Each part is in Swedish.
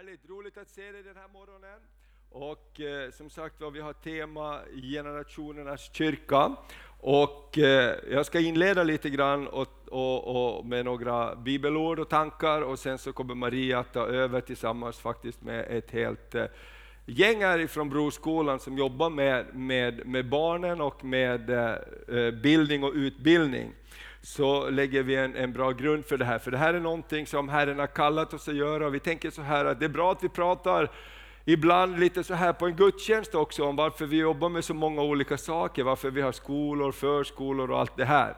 Härligt, roligt att se dig den här morgonen. Och eh, som sagt var, vi har tema generationernas kyrka. Och eh, jag ska inleda lite grann och, och, och med några bibelord och tankar och sen så kommer Maria att ta över tillsammans faktiskt med ett helt eh, gäng här ifrån Broskolan som jobbar med, med, med barnen och med eh, eh bildning och utbildning så lägger vi en, en bra grund för det här. För det här är någonting som Herren har kallat oss att göra. Vi tänker så här att det är bra att vi pratar ibland lite så här på en gudstjänst också om varför vi jobbar med så många olika saker, varför vi har skolor, förskolor och allt det här.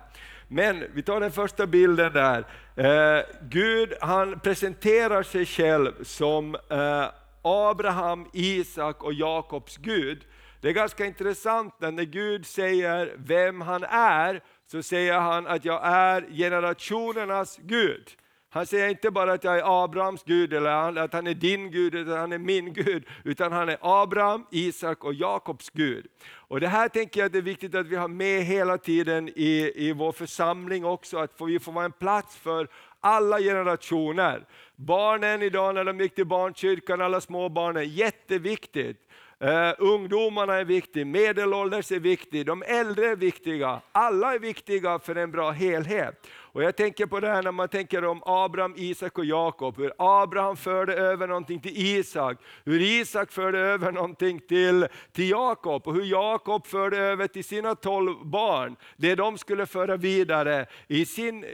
Men vi tar den första bilden där. Eh, Gud han presenterar sig själv som eh, Abraham, Isak och Jakobs Gud. Det är ganska intressant när Gud säger vem han är, så säger han att jag är generationernas Gud. Han säger inte bara att jag är Abrahams Gud eller att han är din Gud, eller att han är min Gud. Utan han är Abraham, Isak och Jakobs Gud. Och Det här tänker jag att det är viktigt att vi har med hela tiden i, i vår församling också, att vi får vara en plats för alla generationer. Barnen idag när de gick till barnkyrkan, alla småbarnen. jätteviktigt. Uh, ungdomarna är viktiga, medelålders är viktiga, de äldre är viktiga. Alla är viktiga för en bra helhet. Och Jag tänker på det här när man tänker om Abraham, Isak och Jakob, hur Abraham förde över någonting till Isak, hur Isak förde över någonting till, till Jakob, och hur Jakob förde över till sina tolv barn, det de skulle föra vidare i sin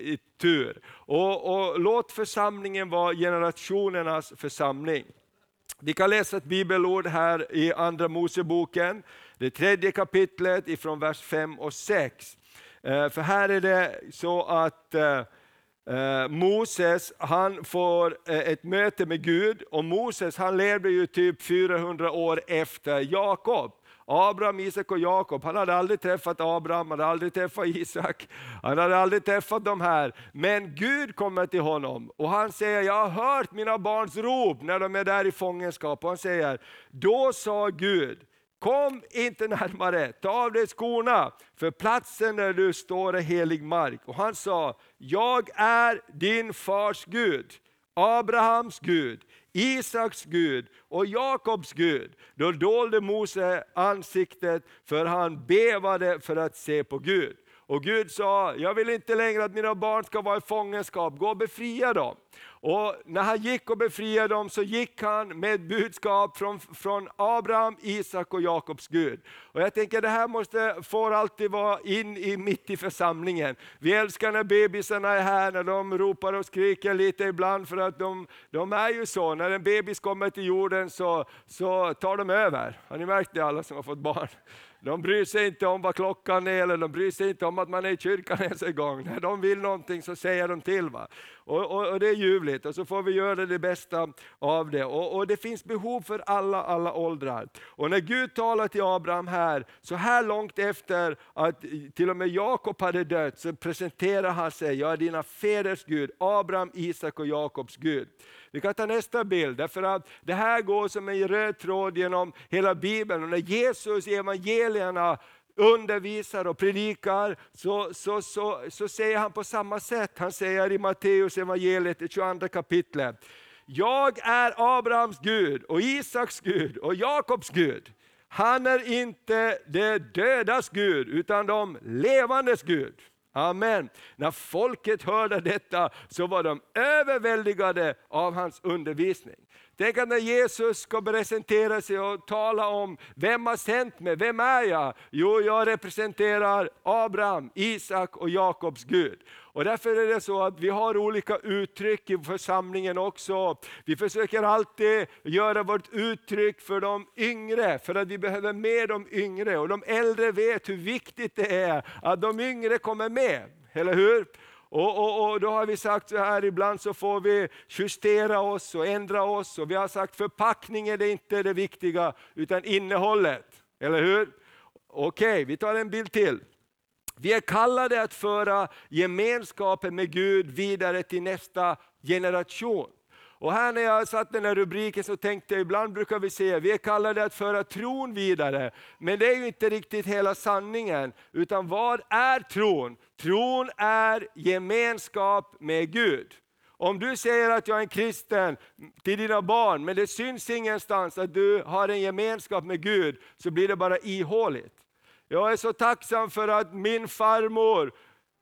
tur. Och, och Låt församlingen vara generationernas församling. Vi kan läsa ett bibelord här i Andra Moseboken, det tredje kapitlet ifrån vers 5 och 6. Eh, för här är det så att eh, eh, Moses han får ett möte med Gud och Moses han levde ju typ 400 år efter Jakob. Abraham, Isak och Jakob, han hade aldrig träffat Abraham, han hade aldrig träffat Isak, han hade aldrig träffat de här. Men Gud kommer till honom och han säger, jag har hört mina barns rop när de är där i fångenskap. Och han säger, då sa Gud, Kom inte närmare, ta av dig skorna, för platsen där du står är helig mark. Och han sa, jag är din fars Gud, Abrahams Gud, Isaks Gud och Jakobs Gud. Då dolde Mose ansiktet, för han bevade för att se på Gud. Och Gud sa, jag vill inte längre att mina barn ska vara i fångenskap, gå och befria dem. Och när han gick och befriade dem så gick han med budskap från, från Abraham, Isak och Jakobs Gud. Och jag tänker det här måste, får alltid vara in i, mitt i församlingen. Vi älskar när bebisarna är här, när de ropar och skriker lite ibland, för att de, de är ju så, när en bebis kommer till jorden så, så tar de över. Har ni märkt det alla som har fått barn? De bryr sig inte om vad klockan är, eller de bryr sig inte om att man är i kyrkan ens en gång. När de vill någonting så säger de till. Va? Och, och, och, Det är ljuvligt, och så får vi göra det bästa av det. Och, och, Det finns behov för alla, alla åldrar. Och när Gud talar till Abraham här, så här långt efter att till och med Jakob hade dött, så presenterar han sig, jag är dina fäders Gud, Abraham, Isak och Jakobs Gud. Vi kan ta nästa bild, därför att det här går som en röd tråd genom hela Bibeln. Och när Jesus i evangelierna undervisar och predikar, så, så, så, så säger han på samma sätt. Han säger i Matteus evangeliet, i 22 kapitlet. Jag är Abrahams Gud och Isaks Gud och Jakobs Gud. Han är inte de dödas Gud, utan de levandes Gud. Amen. När folket hörde detta så var de överväldigade av hans undervisning. Tänk att när Jesus ska presentera sig och tala om, vem har sänt mig, vem är jag? Jo, jag representerar Abraham, Isak och Jakobs Gud. Och därför är det så att vi har olika uttryck i församlingen också. Vi försöker alltid göra vårt uttryck för de yngre, för att vi behöver med de yngre. Och de äldre vet hur viktigt det är att de yngre kommer med, eller hur? Och, och, och, Då har vi sagt så här, ibland så får vi justera oss och ändra oss. Och Vi har sagt förpackning är inte det viktiga, utan innehållet. Eller hur? Okej, okay, vi tar en bild till. Vi är kallade att föra gemenskapen med Gud vidare till nästa generation. Och här när jag satt den här rubriken så tänkte jag, ibland brukar vi säga, vi är kallade att föra tron vidare. Men det är ju inte riktigt hela sanningen. Utan vad är tron? Tron är gemenskap med Gud. Om du säger att jag är en kristen till dina barn, men det syns ingenstans att du har en gemenskap med Gud, så blir det bara ihåligt. Jag är så tacksam för att min farmor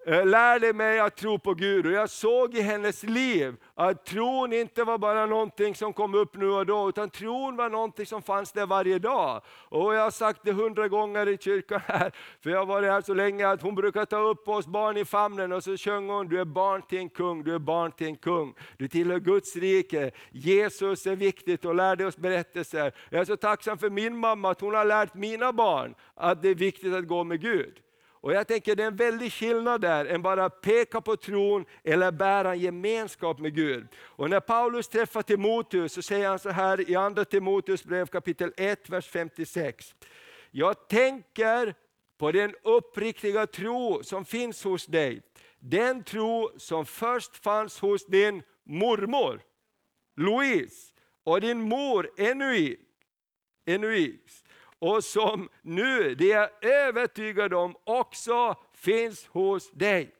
Eh, lärde mig att tro på Gud och jag såg i hennes liv att tron inte var bara någonting som kom upp nu och då, utan tron var någonting som fanns där varje dag. Och jag har sagt det hundra gånger i kyrkan här, för jag har varit här så länge, att hon brukar ta upp oss barn i famnen och så sjöng hon, du är barn till en kung, du är barn till en kung. Du tillhör Guds rike, Jesus är viktigt och lärde oss berättelser. Jag är så tacksam för min mamma, att hon har lärt mina barn att det är viktigt att gå med Gud. Och jag tänker det är en väldig skillnad där, än bara peka på tron eller bära en gemenskap med Gud. Och när Paulus träffar Timoteus så säger han så här i andra Timoteus brev kapitel 1, vers 56. Jag tänker på den uppriktiga tro som finns hos dig. Den tro som först fanns hos din mormor Louise och din mor Enuis och som nu, det är jag övertygad om, också finns hos dig.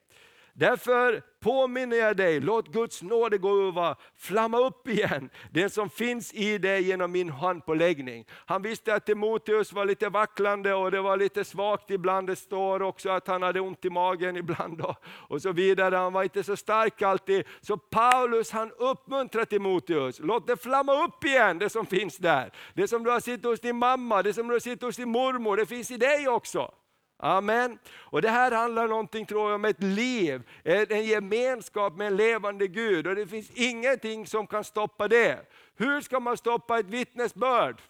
Därför påminner jag dig, låt Guds nådegåva flamma upp igen, den som finns i dig genom min handpåläggning. Han visste att Timoteus var lite vacklande och det var lite svagt ibland. Det står också att han hade ont i magen ibland och, och så vidare. Han var inte så stark alltid. Så Paulus han uppmuntrar Timoteus, låt det flamma upp igen, det som finns där. Det som du har sett hos din mamma, det som du har sett hos din mormor, det finns i dig också. Amen. Och Det här handlar någonting, tror jag, om ett liv, en gemenskap med en levande Gud. Och det finns ingenting som kan stoppa det. Hur ska man stoppa ett vittnesbörd?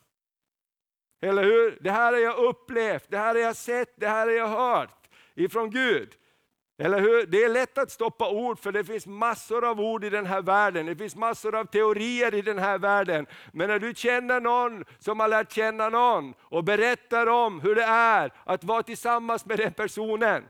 Eller hur? Det här har jag upplevt, det här har jag sett, det här har jag hört ifrån Gud. Eller hur? Det är lätt att stoppa ord för det finns massor av ord i den här världen. Det finns massor av teorier i den här världen. Men när du känner någon som har lärt känna någon och berättar om hur det är att vara tillsammans med den personen,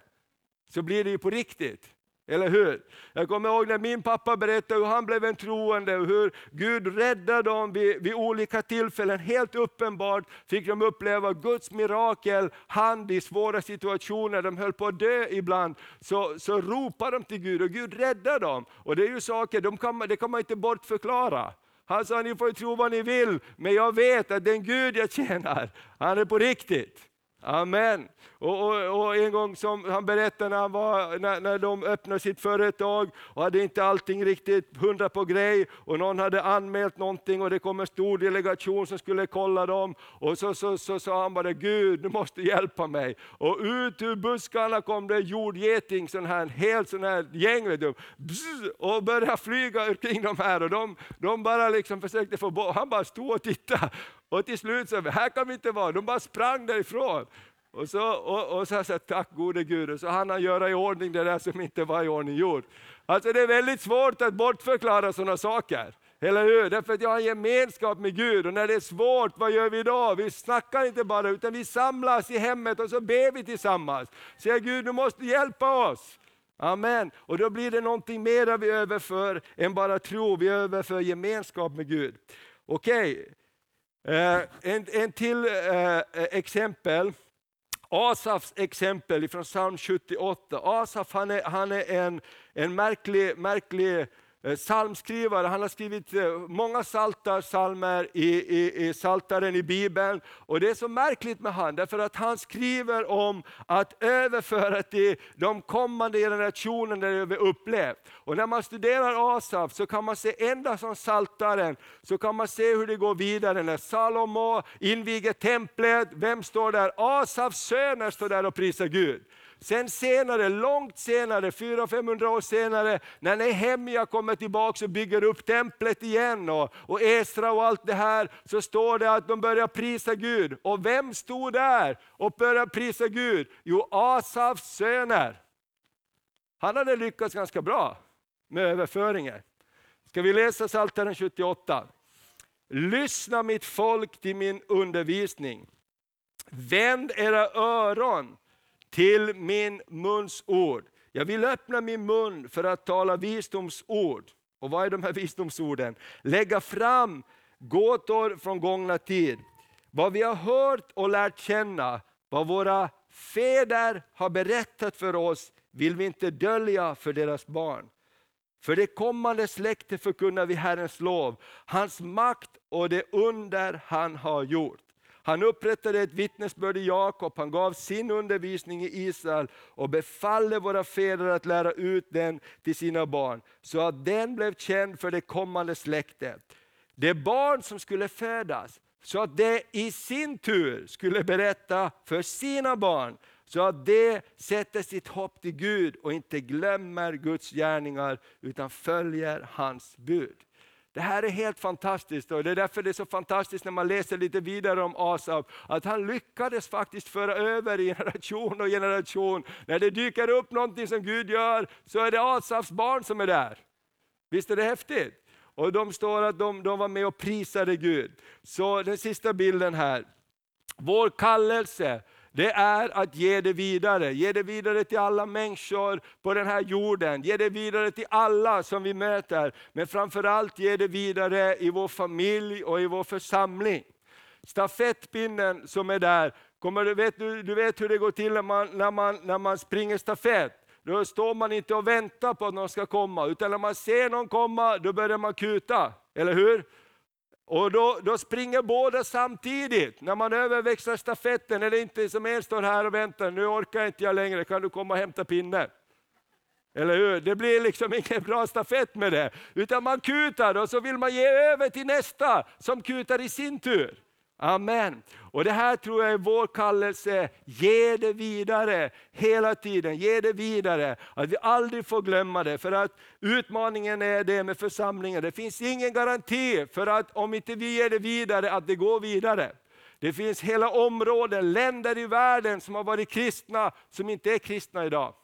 så blir det ju på riktigt. Eller hur? Jag kommer ihåg när min pappa berättade hur han blev en troende och hur Gud räddade dem vid, vid olika tillfällen. Helt uppenbart fick de uppleva Guds mirakel, hand i svåra situationer. De höll på att dö ibland. Så, så ropade de till Gud och Gud räddade dem. Och det är ju saker, de kan, det kan man inte bortförklara. Han sa, ni får tro vad ni vill, men jag vet att den Gud jag tjänar, han är på riktigt. Amen. Och, och, och, en gång som han berättade när, han var, när, när de öppnade sitt företag och hade inte allting riktigt hundra på grej och någon hade anmält någonting och det kom en stor delegation som skulle kolla dem. Och så sa så, så, så, han bara, Gud du måste hjälpa mig. Och ut ur buskarna kom det jordgeting, sån här, helt sån här gäng vet du, Bzz, och började flyga kring de här. Och de, de bara liksom försökte få bort, han bara stod och tittade. Och till slut så, här kan vi inte vara, de bara sprang därifrån. Och så, och, och så sa tack gode Gud, och så hann han göra i ordning det där som inte var i ordning gjort. Alltså det är väldigt svårt att bortförklara sådana saker. Eller hur? Därför att jag har en gemenskap med Gud och när det är svårt, vad gör vi då? Vi snackar inte bara utan vi samlas i hemmet och så ber vi tillsammans. Säger Gud, du måste hjälpa oss. Amen. Och då blir det någonting mer vi överför än bara tro, vi överför gemenskap med Gud. Okej, okay. Eh, en, en till eh, eh exempel. Asafs exempel från psalm 78. Asaf han är, han är en, en märklig, märklig Eh, Eh, psalmskrivare, han har skrivit eh, många saltar, salmer i, i, i saltaren i Bibeln. Och det är så märkligt med han, därför att han skriver om att överföra till de kommande generationerna det vi upplevt. Och när man studerar Asaf så kan man se ända som saltaren, så kan man se hur det går vidare. När Salomo inviger templet, vem står där? Asafs söner står där och prisar Gud. Sen senare, långt senare, 400-500 år senare, när Nehemja kommer tillbaka och bygger upp templet igen och, och Esra och allt det här, så står det att de börjar prisa Gud. Och vem stod där och började prisa Gud? Jo, Asafs söner. Han hade lyckats ganska bra med överföringen. Ska vi läsa Psaltaren 78? Lyssna mitt folk till min undervisning. Vänd era öron till min muns ord. Jag vill öppna min mun för att tala visdomsord. Och vad är de här visdomsorden? Lägga fram gåtor från gångna tid. Vad vi har hört och lärt känna, vad våra fäder har berättat för oss, vill vi inte dölja för deras barn. För det kommande släktet förkunnar vi Herrens lov, hans makt och det under han har gjort. Han upprättade ett vittnesbörd i Jakob, han gav sin undervisning i Israel och befallde våra fäder att lära ut den till sina barn, så att den blev känd för det kommande släktet. Det barn som skulle födas, så att det i sin tur skulle berätta för sina barn, så att de sätter sitt hopp till Gud och inte glömmer Guds gärningar, utan följer hans bud. Det här är helt fantastiskt och det är därför det är så fantastiskt när man läser lite vidare om Asaf, att han lyckades faktiskt föra över generation och generation. När det dyker upp någonting som Gud gör, så är det Asafs barn som är där. Visst är det häftigt? Och de står att de, de var med och prisade Gud. Så den sista bilden här. Vår kallelse, det är att ge det vidare. Ge det vidare till alla människor på den här jorden. Ge det vidare till alla som vi möter. Men framförallt ge det vidare i vår familj och i vår församling. Stafettpinnen som är där, kommer, du, vet, du, du vet hur det går till när man, när man, när man springer stafett. Då står man inte och väntar på att någon ska komma, utan när man ser någon komma, då börjar man kuta. Eller hur? Och då, då springer båda samtidigt. När man överväxlar stafetten är det inte som en står här och väntar, nu orkar inte jag längre, kan du komma och hämta pinnen? Eller hur? Det blir liksom ingen bra stafett med det. Utan man kutar och så vill man ge över till nästa som kutar i sin tur. Amen. Och det här tror jag är vår kallelse, ge det vidare hela tiden, ge det vidare. Att vi aldrig får glömma det, för att utmaningen är det med församlingen. Det finns ingen garanti för att om inte vi ger det vidare, att det går vidare. Det finns hela områden, länder i världen som har varit kristna, som inte är kristna idag.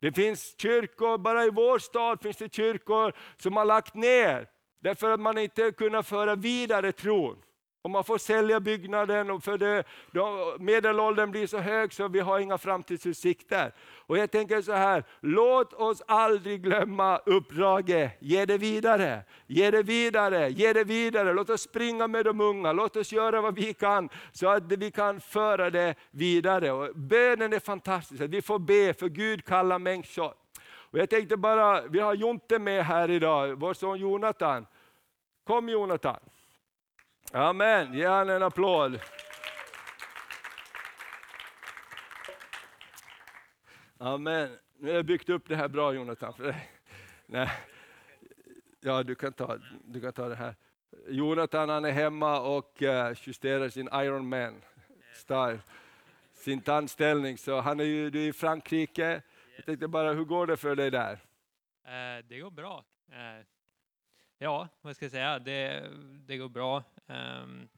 Det finns kyrkor, bara i vår stad finns det kyrkor som har lagt ner, därför att man inte kunnat föra vidare tron. Och man får sälja byggnaden och för det, då, medelåldern blir så hög så vi har inga framtidsutsikter. Och jag tänker så här, låt oss aldrig glömma uppdraget. Ge det vidare, ge det vidare, ge det vidare. Låt oss springa med de unga, låt oss göra vad vi kan så att vi kan föra det vidare. Och bönen är fantastisk, vi får be för Gud kallar människor. Och jag tänkte bara, vi har Jonte med här idag, vår son Jonathan. Kom Jonathan. Amen, ge honom en applåd. Amen. Nu har jag byggt upp det här bra Jonathan för dig. Nej. Ja, du kan, ta, du kan ta det här. Jonathan han är hemma och eh, justerar sin Ironman style, sin tandställning. Så han är ju du är i Frankrike. Jag tänkte bara, hur går det för dig där? Eh, det går bra. Eh, ja, vad ska jag säga? Det, det går bra. Um,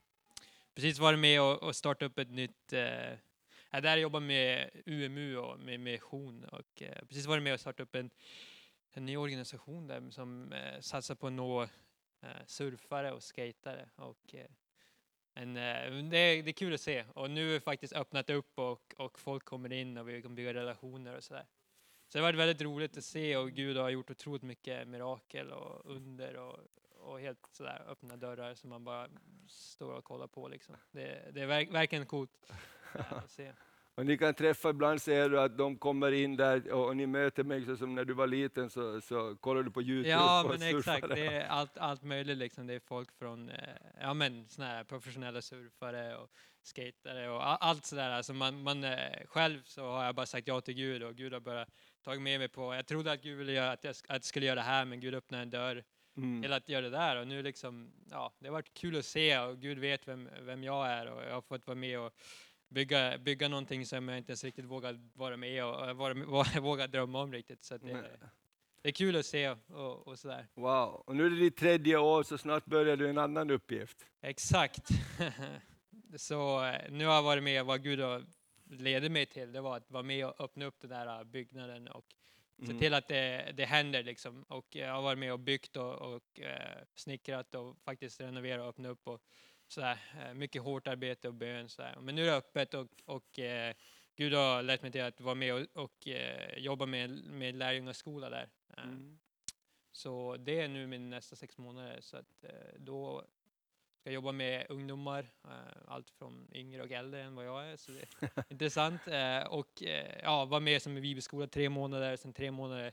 precis varit med och, och startat upp ett nytt uh, jag där jobbar med UMU och med mission och uh, precis varit med och startat upp en, en ny organisation där som uh, satsar på att nå surfare och skatare. Och, en, det, är, det är kul att se och nu har vi faktiskt öppnat upp och, och folk kommer in och vi kan bygga relationer och sådär. Så det har varit väldigt roligt att se och Gud har gjort otroligt mycket mirakel och under och, och helt sådär öppna dörrar som man bara står och kollar på liksom. Det, det är verk, verkligen coolt att se. Och ni kan träffa, ibland ser du att de kommer in där och, och ni möter människor som när du var liten så, så kollar du på Youtube Ja men exakt, det är allt, allt möjligt liksom. Det är folk från, eh, ja men såna här professionella surfare och skatare och allt sådär. Alltså man, man, eh, själv så har jag bara sagt ja till Gud och Gud har bara tagit med mig på, jag trodde att Gud ville göra, att jag, att jag skulle göra det här men Gud öppnade en dörr mm. till att göra det där och nu liksom, ja, det har varit kul att se och Gud vet vem, vem jag är och jag har fått vara med och bygga, bygga någonting som jag inte ens riktigt vågar vara med och vara, våga drömma om riktigt. Så det, det är kul att se och, och sådär. Wow, och nu är det ditt tredje år så snart börjar du en annan uppgift. Exakt. så eh, nu har jag varit med vad Gud har ledde mig till, det var att vara med och öppna upp den där byggnaden och se mm. till att det, det händer liksom. Och jag har varit med och byggt och, och eh, snickrat och faktiskt renoverat och öppnat upp och sådär. Eh, mycket hårt arbete och bön sådär. Men nu är det öppet och, och eh, Gud har lett mig till att vara med och, och eh, jobba med, med lärjungaskola där. Eh, mm. Så det är nu min nästa sex månader. Så att, eh, då ska jobba med ungdomar, eh, allt från yngre och äldre än vad jag är, så det är intressant. Och ja, vara med som i bibelskola tre månader, sen tre månader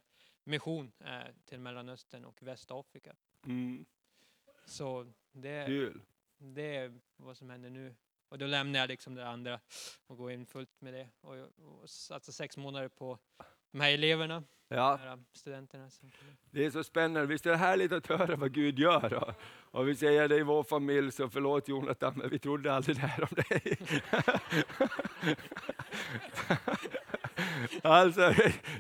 mission eh, till Mellanöstern och Västafrika. Mm. Så det, Kul. det är vad som händer nu. Och då lämnar jag liksom det andra och går in fullt med det. Och, och satsar sex månader på de här eleverna, Ja. de här studenterna. Det är så spännande. Visst är det härligt att höra vad Gud gör? Då? Och vi säger det i vår familj, så förlåt Jonathan, men vi trodde aldrig det här om dig. Alltså,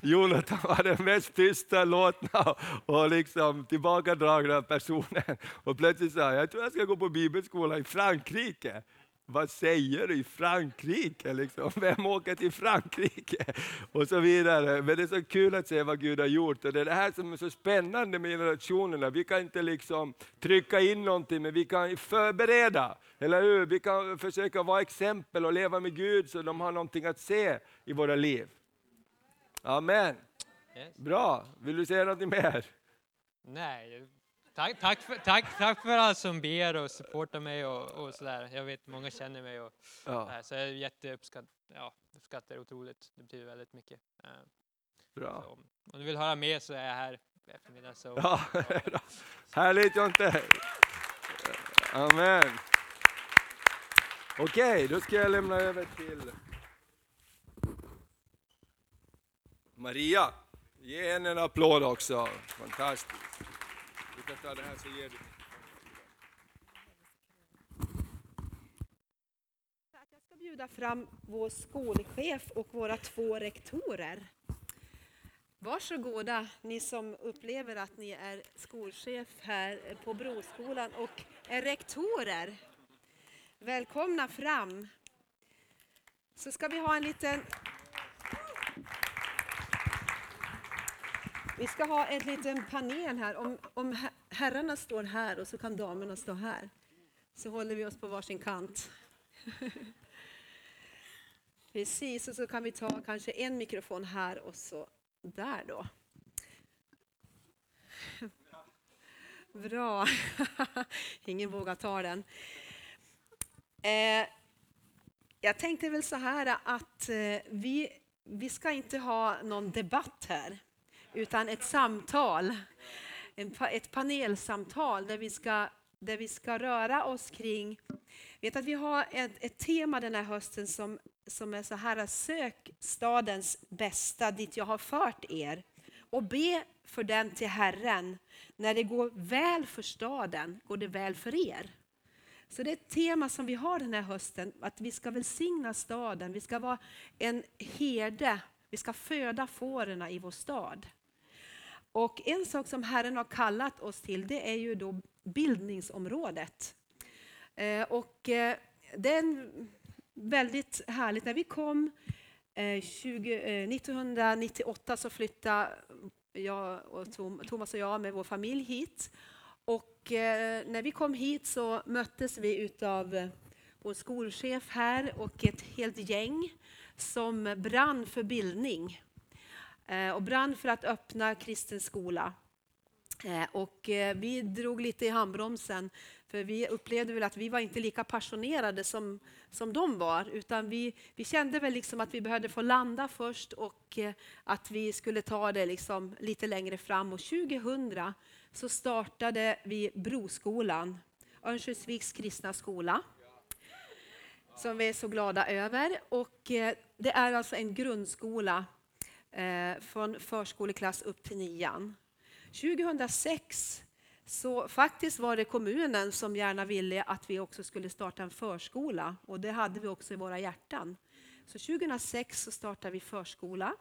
Jonathan var den mest tysta, låtna och liksom tillbakadragna personen. Och plötsligt sa jag, jag tror jag ska gå på bibelskola i Frankrike. Vad säger du i Frankrike? Liksom? Vem åker till Frankrike? Och så vidare. Men det är så kul att se vad Gud har gjort. Och det är det här som är så spännande med generationerna. Vi kan inte liksom trycka in någonting, men vi kan förbereda. Eller hur? Vi kan försöka vara exempel och leva med Gud så de har någonting att se i våra liv. Amen. Bra. Vill du säga något mer? Nej, tack, tack, för, tack, tack för alla som ber och supportar mig och, och sådär. Jag vet många känner mig och Ja, så jag är jätteuppskatt, ja, uppskattar det otroligt. Det betyder väldigt mycket. Eh, bra. så, om du vill höra mer så är jag här på eftermiddagen. Så, Ja, härligt Jonte. Amen. Okej, då ska jag lämna över till Maria. Ge henne en applåd också. Fantastiskt. Kan ta det här så ger. Att jag ska bjuda fram vår skolchef och våra två rektorer. Varsågoda, ni som upplever att ni är skolchef här på Broskolan och är rektorer. Välkomna fram. Så ska vi ha en liten... Vi ska ha en liten panel här. Om, om herrarna står här och så kan damerna stå här. Så håller vi oss på varsin kant. Precis, och så kan vi ta kanske en mikrofon här och så där då. Bra. Ingen vågar ta den. Eh, jag tänkte väl så här att eh, vi, vi ska inte ha någon debatt här, utan ett samtal. Ett panelsamtal där vi ska, där vi ska röra oss kring vet att vi har ett, ett tema den här hösten som, som är så här, sök stadens bästa dit jag har fört er och be för den till Herren. När det går väl för staden går det väl för er. Så det är ett tema som vi har den här hösten, att vi ska välsigna staden, vi ska vara en herde, vi ska föda fårorna i vår stad. Och en sak som Herren har kallat oss till, det är ju då bildningsområdet. Eh, Och eh, det är väldigt härligt. När vi kom eh, 20, eh, 1998 så flyttade jag och Tom, Thomas och jag med vår familj hit. Och eh, när vi kom hit så möttes vi utav eh, vår skolchef här och ett helt gäng som brann för bildning Eh, och brann för att öppna kristen skola. Eh, och eh, vi drog lite i handbromsen, för vi upplevde väl att vi var inte lika passionerade som, som de var, utan vi, vi kände väl liksom att vi behövde få landa först och att vi skulle ta det liksom lite längre fram. Och 2000 så startade vi Broskolan, Örnsköldsviks kristna skola, som vi är så glada över. Och det är alltså en grundskola Eh, från förskoleklass upp till nian. 2006 så faktiskt var det kommunen som gärna ville att vi också skulle starta en förskola och det hade vi också i våra hjärtan. Så 2006 så startade vi förskola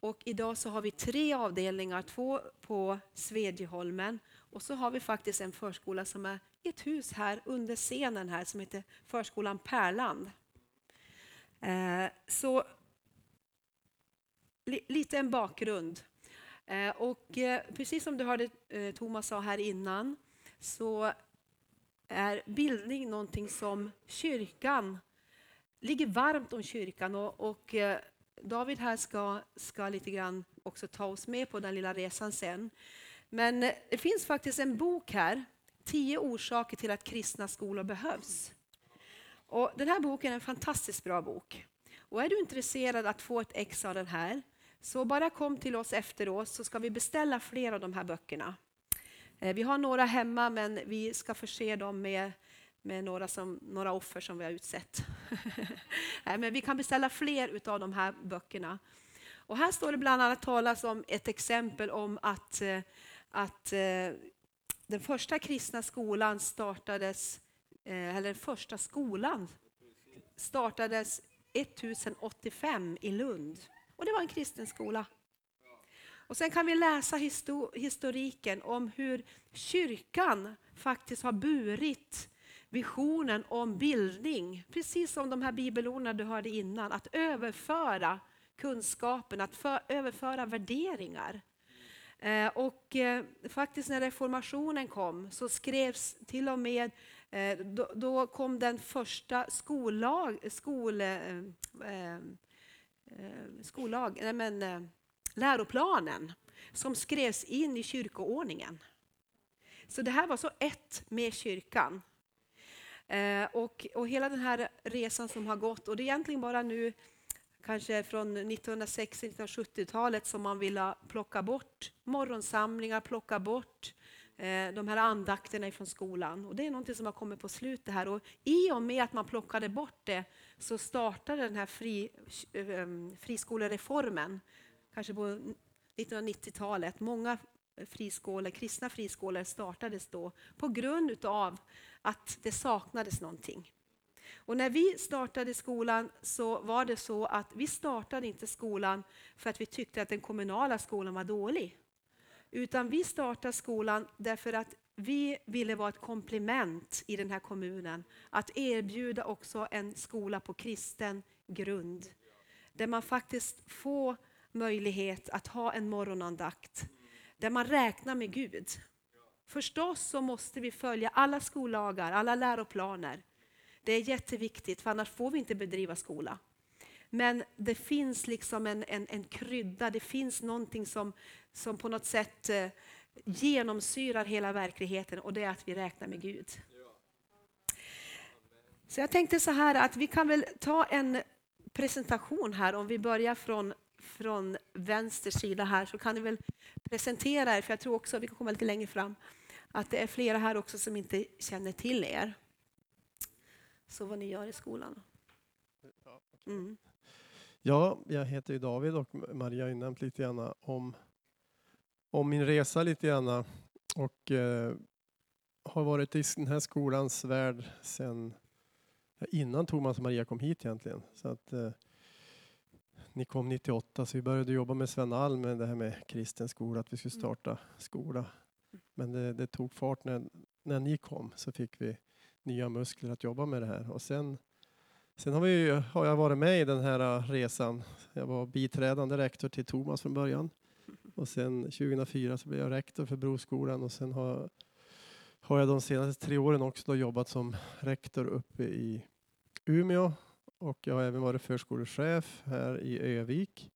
och idag så har vi tre avdelningar, två på Svedjeholmen och så har vi faktiskt en förskola som är i ett hus här under scenen här som heter Förskolan Pärland. Eh, så lite en bakgrund. Eh, och eh, precis som du hörde eh, Thomas sa här innan så är bildning någonting som kyrkan ligger varmt om kyrkan och, och David här ska, ska lite grann också ta oss med på den lilla resan sen. Men det finns faktiskt en bok här, Tio orsaker till att kristna skolor behövs. Och den här boken är en fantastiskt bra bok. Och är du intresserad att få ett ex av den här så bara kom till oss efteråt så ska vi beställa fler av de här böckerna. Eh, vi har några hemma men vi ska förse dem med, med några, som, några offer som vi har utsett. men vi kan beställa fler av de här böckerna. Och här står det bland annat talas om ett exempel om att, eh, att eh, den första kristna skolan startades, eller den första skolan startades 1085 i Lund. Och det var en kristen skola. Och sen kan vi läsa historiken om hur kyrkan faktiskt har burit visionen om bildning. Precis som de här bibelorden du hörde innan, att överföra kunskapen, att för, överföra värderingar. Eh, och eh, faktiskt när reformationen kom så skrevs till och med, eh, då, då, kom den första skollag, skol, eh, eh, eh, skollag, nej men, eh, läroplanen som skrevs in i kyrkoordningen. Så det här var så ett med kyrkan. Eh, och, och hela den här resan som har gått, och det är egentligen bara nu kanske från 1960-1970-talet som man vill plocka bort morgonsamlingar, plocka bort eh, Eh, de här andakterna från skolan. Och det är något som har kommit på slutet här. Och I och med att man plockade bort det så startade den här fri, eh, friskolereformen kanske på 1990-talet. Många friskolor, kristna friskolor startades då på grund av att det saknades någonting. Och när vi startade skolan så var det så att vi startade inte skolan för att vi tyckte att den kommunala skolan var dålig. Utan vi startade skolan därför att vi ville vara ett komplement i den här kommunen. Att erbjuda också en skola på kristen grund. Där man faktiskt får möjlighet att ha en morgonandakt där man räknar med Gud. Förstås så måste vi följa alla skollagar, alla läroplaner. Det är jätteviktigt, för annars får vi inte bedriva skola. Men det finns liksom en, en, en krydda, det finns någonting som, som på något sätt eh, genomsyrar hela verkligheten och det är att vi räknar med Gud. Så jag tänkte så här att vi kan väl ta en presentation här om vi börjar från från vänster sida här så kan ni väl presentera er, för jag tror också, vi kan komma lite längre fram, att det är flera här också som inte känner till er. Så vad ni gör i skolan. Mm. Ja, jag heter ju David och Maria har ju nämnt lite grann om, om min resa lite grann och eh, har varit i den här skolans värld sedan innan Thomas och Maria kom hit egentligen. Så att, eh, ni kom 98 så vi började jobba med Sven Alm med det här med kristen skola, att vi skulle mm. starta skola. Men det, det, tog fart när, när ni kom så fick vi nya muskler att jobba med det här. Och sen, sen har, vi, har jag varit med i den här resan. Jag var biträdande rektor till Thomas från början. Och sen 2004 så blev jag rektor för Broskolan och sen har, har jag de senaste tre åren också jobbat som rektor uppe i Umeå och jag har även varit förskolechef här i Övik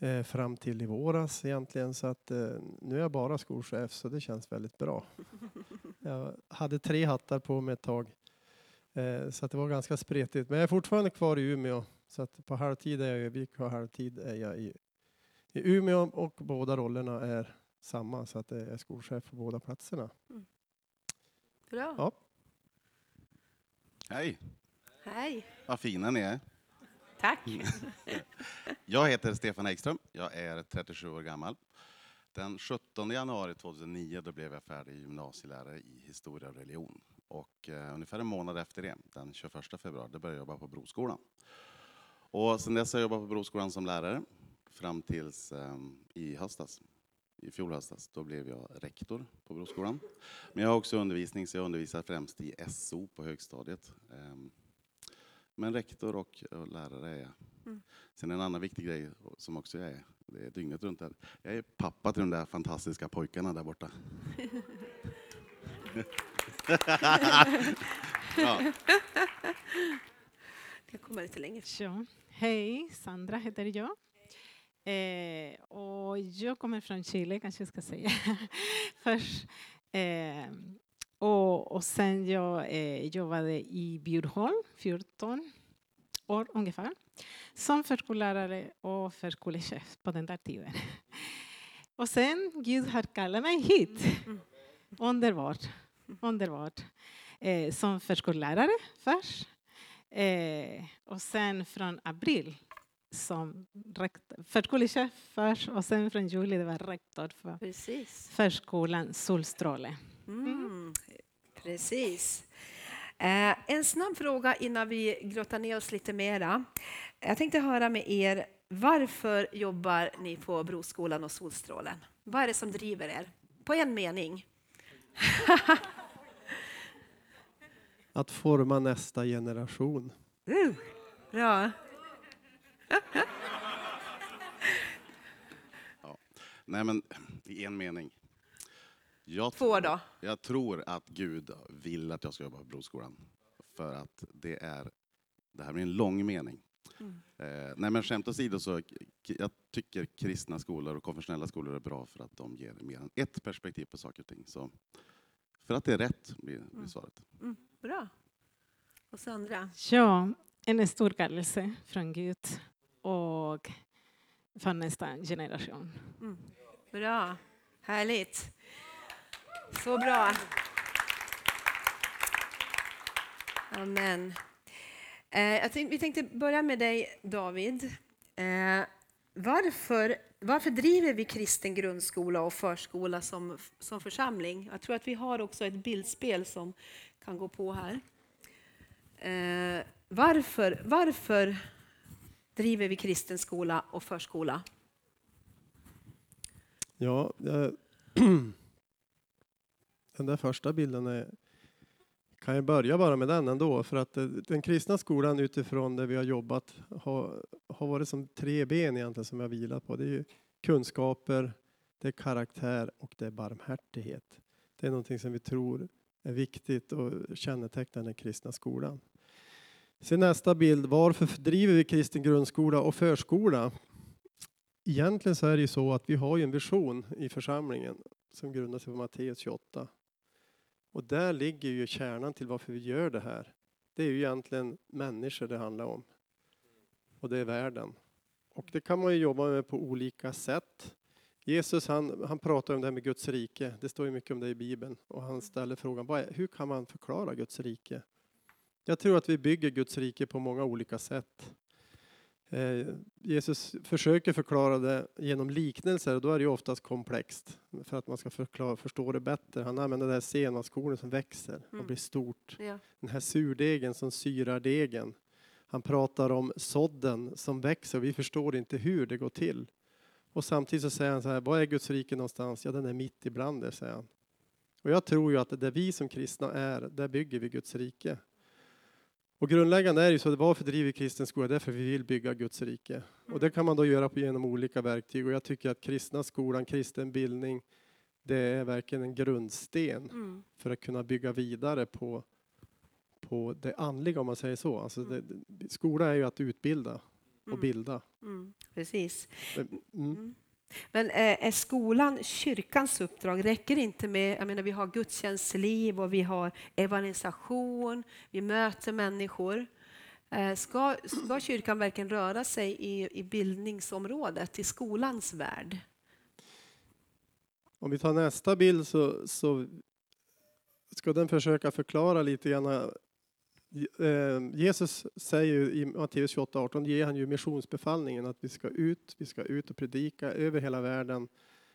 eh, fram till i våras egentligen. Så att eh, nu är jag bara skolchef så det känns väldigt bra. Jag hade tre hattar på mig ett tag. Eh, så att det var ganska spretigt. Men jag är fortfarande kvar i Umeå. Så att på halvtid är jag i Övik och halvtid är jag i, i Umeå och båda rollerna är samma så att jag är skolchef på båda platserna. Mm. Bra. Ja. Hej! Hej. Vad fina ni är. Tack. Jag heter Stefan Ekström. Jag är 37 år gammal. Den 17 januari 2009 då blev jag färdig gymnasielärare i historia och religion. Och eh, ungefär en månad efter det, den 21 februari, då började jag jobba på Broskolan. Och sen dess har jag jobbat på Broskolan som lärare fram tills eh, i höstas. I fjol höstas, då blev jag rektor på Broskolan. Men jag har också undervisning, så jag undervisar främst i SO på högstadiet. Eh, men rektor och, och lärare är jag. Mm. Sen en annan viktig grej som också jag är, det är dygnet runt här. Jag är pappa till de där fantastiska pojkarna där borta. ja. Jag kommer lite längre. Ja. Hej, Sandra heter jag. Eh, och jag kommer från Chile, kanske jag ska säga. Först, eh, och, och sen jag eh, jobbade i Bjurholm 14 år ungefär. som förskollärare och förskolechef på den där tiden. Och sen, Gud har kallat mig hit. Underbart. Underbart. Eh, som förskollärare först. Eh, och sen från april som förskolechef först och sen från juli det var rektor för Precis. förskolan Solstråle. Mm. Precis. Eh, en snabb fråga innan vi grottar ner oss lite mera. Jag tänkte höra med er, varför jobbar ni på Broskolan och Solstrålen? Vad är det som driver er? På en mening. Att forma nästa generation. Uh, bra. Nej, men i en mening. Jag, Två då. jag tror att Gud vill att jag ska jobba på Broskolan. För att det är, det här blir en lång mening. Mm. Eh, nej men skämt åsido så jag tycker kristna skolor och konfessionella skolor är bra för att de ger mer än ett perspektiv på saker och ting. Så för att det är rätt blir, blir Mm. svaret. Bra. Och Sandra? Ja, en stor kallelse från Gud och för nästa generation. Bra. Härligt. Så bra. Amen. Eh, jag tänkte, vi tänkte börja med dig, David. Eh, varför, varför driver vi kristen grundskola och förskola som, som församling? Jag tror att vi har också ett bildspel som kan gå på här. Eh, varför, varför driver vi kristen skola och förskola? Ja, jag, eh, den där första bilden är, kan jag börja bara med den ändå, för att eh, den kristna skolan utifrån det vi har jobbat har, har varit som tre ben egentligen som jag vilar på. Det är ju kunskaper, det är karaktär och det är barmhärtighet. Det är någonting som vi tror är viktigt och kännetecknar den kristna skolan. Sen nästa bild, varför driver vi kristen grundskola och förskola? Egentligen så är det ju så att vi har ju en vision i församlingen som grundar sig på Matteus 28. Och där ligger ju kärnan till varför vi gör det här. Det är ju egentligen människor det handlar om. Och det är världen. Och det kan man ju jobba med på olika sätt. Jesus han, han pratar om det här med Guds rike. Det står ju mycket om det i Bibeln. Och han ställer frågan, vad är, hur kan man förklara Guds rike? Jag tror att vi bygger Guds rike på många olika sätt. Eh, Jesus försöker förklara det genom liknelser och då är det ju oftast komplext för att man ska förklara, förstå det bättre. Han använder det här senapskornet som växer och Mm. blir stort. Ja. Den här surdegen som syrar degen. Han pratar om sådden som växer och vi förstår inte hur det går till. Och samtidigt så säger han så här, var är Guds rike någonstans? Ja, den är mitt ibland er, säger han. Och jag tror ju att där vi som kristna är, där bygger vi Guds rike. Och grundläggande är ju så, varför driver vi kristen skola? Därför vi vill bygga Guds rike. Och det kan man då göra på genom olika verktyg. Och jag tycker att kristna skolan, kristen bildning, det är verkligen en grundsten Mm. för att kunna bygga vidare på, på det andliga om man säger så. Alltså det, det- skola är ju att utbilda och Mm. bilda. Mm. Precis. Mm. Men eh, är skolan kyrkans uppdrag? Räcker det inte med, jag menar vi har gudstjänstliv och vi har evangelisation, vi möter människor. Eh, ska, ska kyrkan verkligen röra sig i, i bildningsområdet, i skolans värld? Om vi tar nästa bild så, så ska den försöka förklara lite grann. Eh, Jesus säger ju i Matteus 28, 18, ger han ju missionsbefallningen att vi ska ut, vi ska ut och predika över hela världen.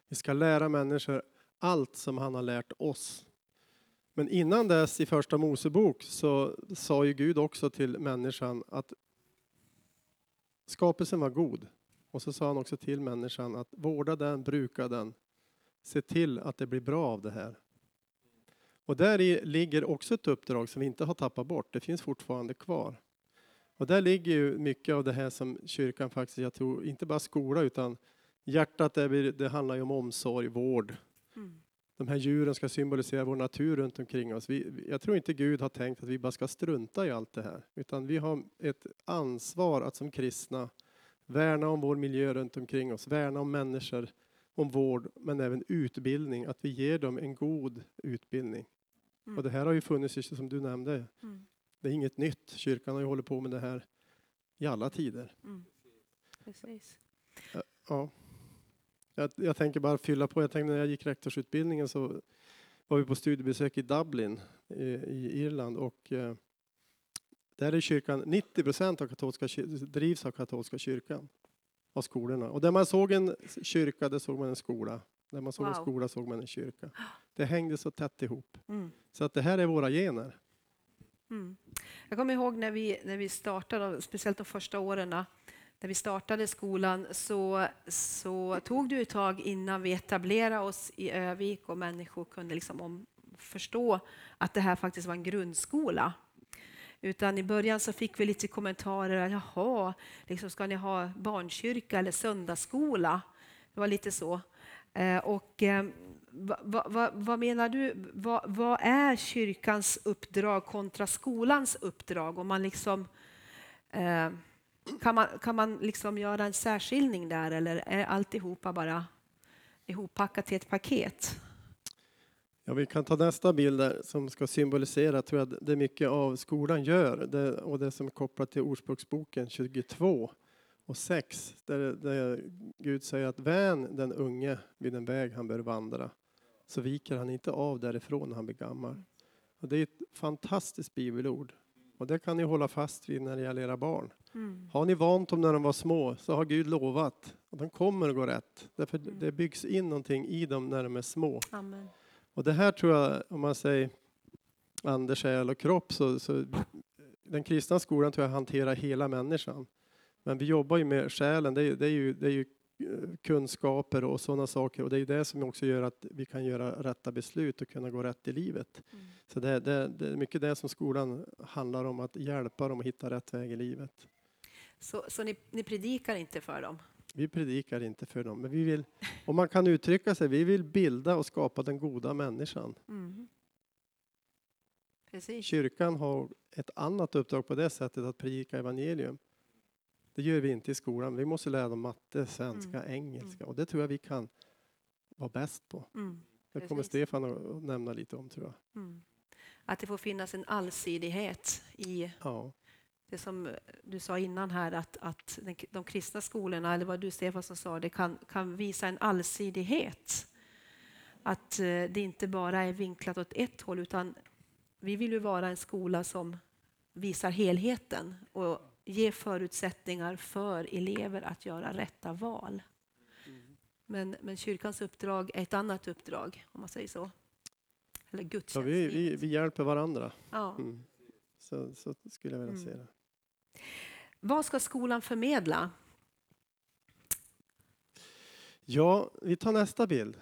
Vi ska lära människor allt som han har lärt oss. Men innan dess i första Mosebok så sa ju Gud också till människan att skapelsen var god. Och så sa han också till människan att vårda den, bruka den, se till att det blir bra av det här. Och där i ligger också ett uppdrag som vi inte har tappat bort. Det finns fortfarande kvar. Och där ligger ju mycket av det här som kyrkan faktiskt, jag tror, inte bara skola utan hjärtat, det, det handlar ju om omsorg, vård. Mm. De här djuren ska symbolisera vår natur runt omkring oss. Vi- jag tror inte Gud har tänkt att vi bara ska strunta i allt det här. Utan vi har ett ansvar att som kristna värna om vår miljö runt omkring oss, värna om människor, om vård, men även utbildning, att vi ger dem en god utbildning. Mm. Och det här har ju funnits, som du nämnde, Mm. det är inget nytt. Kyrkan har ju hållit på med det här i alla tider. Mm. Precis. Ja. Jag, jag tänker bara fylla på. Jag tänkte när jag gick rektorsutbildningen så var vi på studiebesök i Dublin i, i Irland och eh, där är kyrkan 90 procent av katolska drivs av katolska kyrkan av skolorna. Och där man såg en kyrka, där såg man en skola. Där man såg en Wow. skola såg man en kyrka. Det hängde så tätt ihop. Mm. Så att det här är våra gener. Mm. Jag kommer ihåg när vi, när vi startade, speciellt de första åren, när vi startade skolan så, så tog det ett tag innan vi etablerade oss i Övik och människor kunde liksom om, förstå att det här faktiskt var en grundskola. Utan i början så fick vi lite kommentarer, jaha, liksom ska ni ha barnkyrka eller söndagsskola? Det var lite så. Eh, och eh, vad, vad, vad menar du, vad, vad är kyrkans uppdrag kontra skolans uppdrag? Om man liksom, eh, kan man, kan man liksom göra en särskiljning där eller är alltihopa bara ihoppackat till ett paket? Ja, vi kan ta nästa bild där som ska symbolisera tror jag, det mycket av skolan gör det, och det som är kopplat till Ordspråksboken 22 och 6 där, där Gud säger att vän den unge vid den väg han bör vandra så viker han inte av därifrån när han blir gammal. Och det är ett fantastiskt bibelord och det kan ni hålla fast vid när det gäller era barn. Har ni vant dem när de var små så har Gud lovat att de kommer att gå rätt. Därför det byggs in någonting i dem när de är små. Amen. Och det här tror jag, om man säger ande, själ och kropp, så, så den kristna skolan tror jag hanterar hela människan. Men vi jobbar ju med själen, det är, det är, ju, det är ju eh, kunskaper och sådana saker och det är ju det som också gör att vi kan göra rätta beslut och kunna gå rätt i livet. Mm. Så det, det, det är mycket det som skolan handlar om, att hjälpa dem att hitta rätt väg i livet. Så, så ni, ni predikar inte för dem? Vi predikar inte för dem, men vi vill, om man kan uttrycka sig, vi vill bilda och skapa den goda människan. Mm. Kyrkan har ett annat uppdrag på det sättet att predika evangelium. Det gör vi inte i skolan. Vi måste lära dem matte, svenska, engelska och det tror jag vi kan vara bäst på. Mm. Det kommer. Stefan att nämna lite om tror jag. Mm. Att det får finnas en allsidighet i Ja, det som du sa innan här, att, att de kristna skolorna, eller vad du Stefan som sa, det kan, kan visa en allsidighet. Att eh, det inte bara är vinklat åt ett håll, utan vi vill ju vara en skola som visar helheten och ger förutsättningar för elever att göra rätta val. Men, men kyrkans uppdrag är ett annat uppdrag, om man säger så. Eller gudstjänst. vi, vi, vi hjälper varandra. ja. Mm. Så, så skulle jag vilja Mm. se det. Vad ska skolan förmedla? Ja, vi tar nästa bild.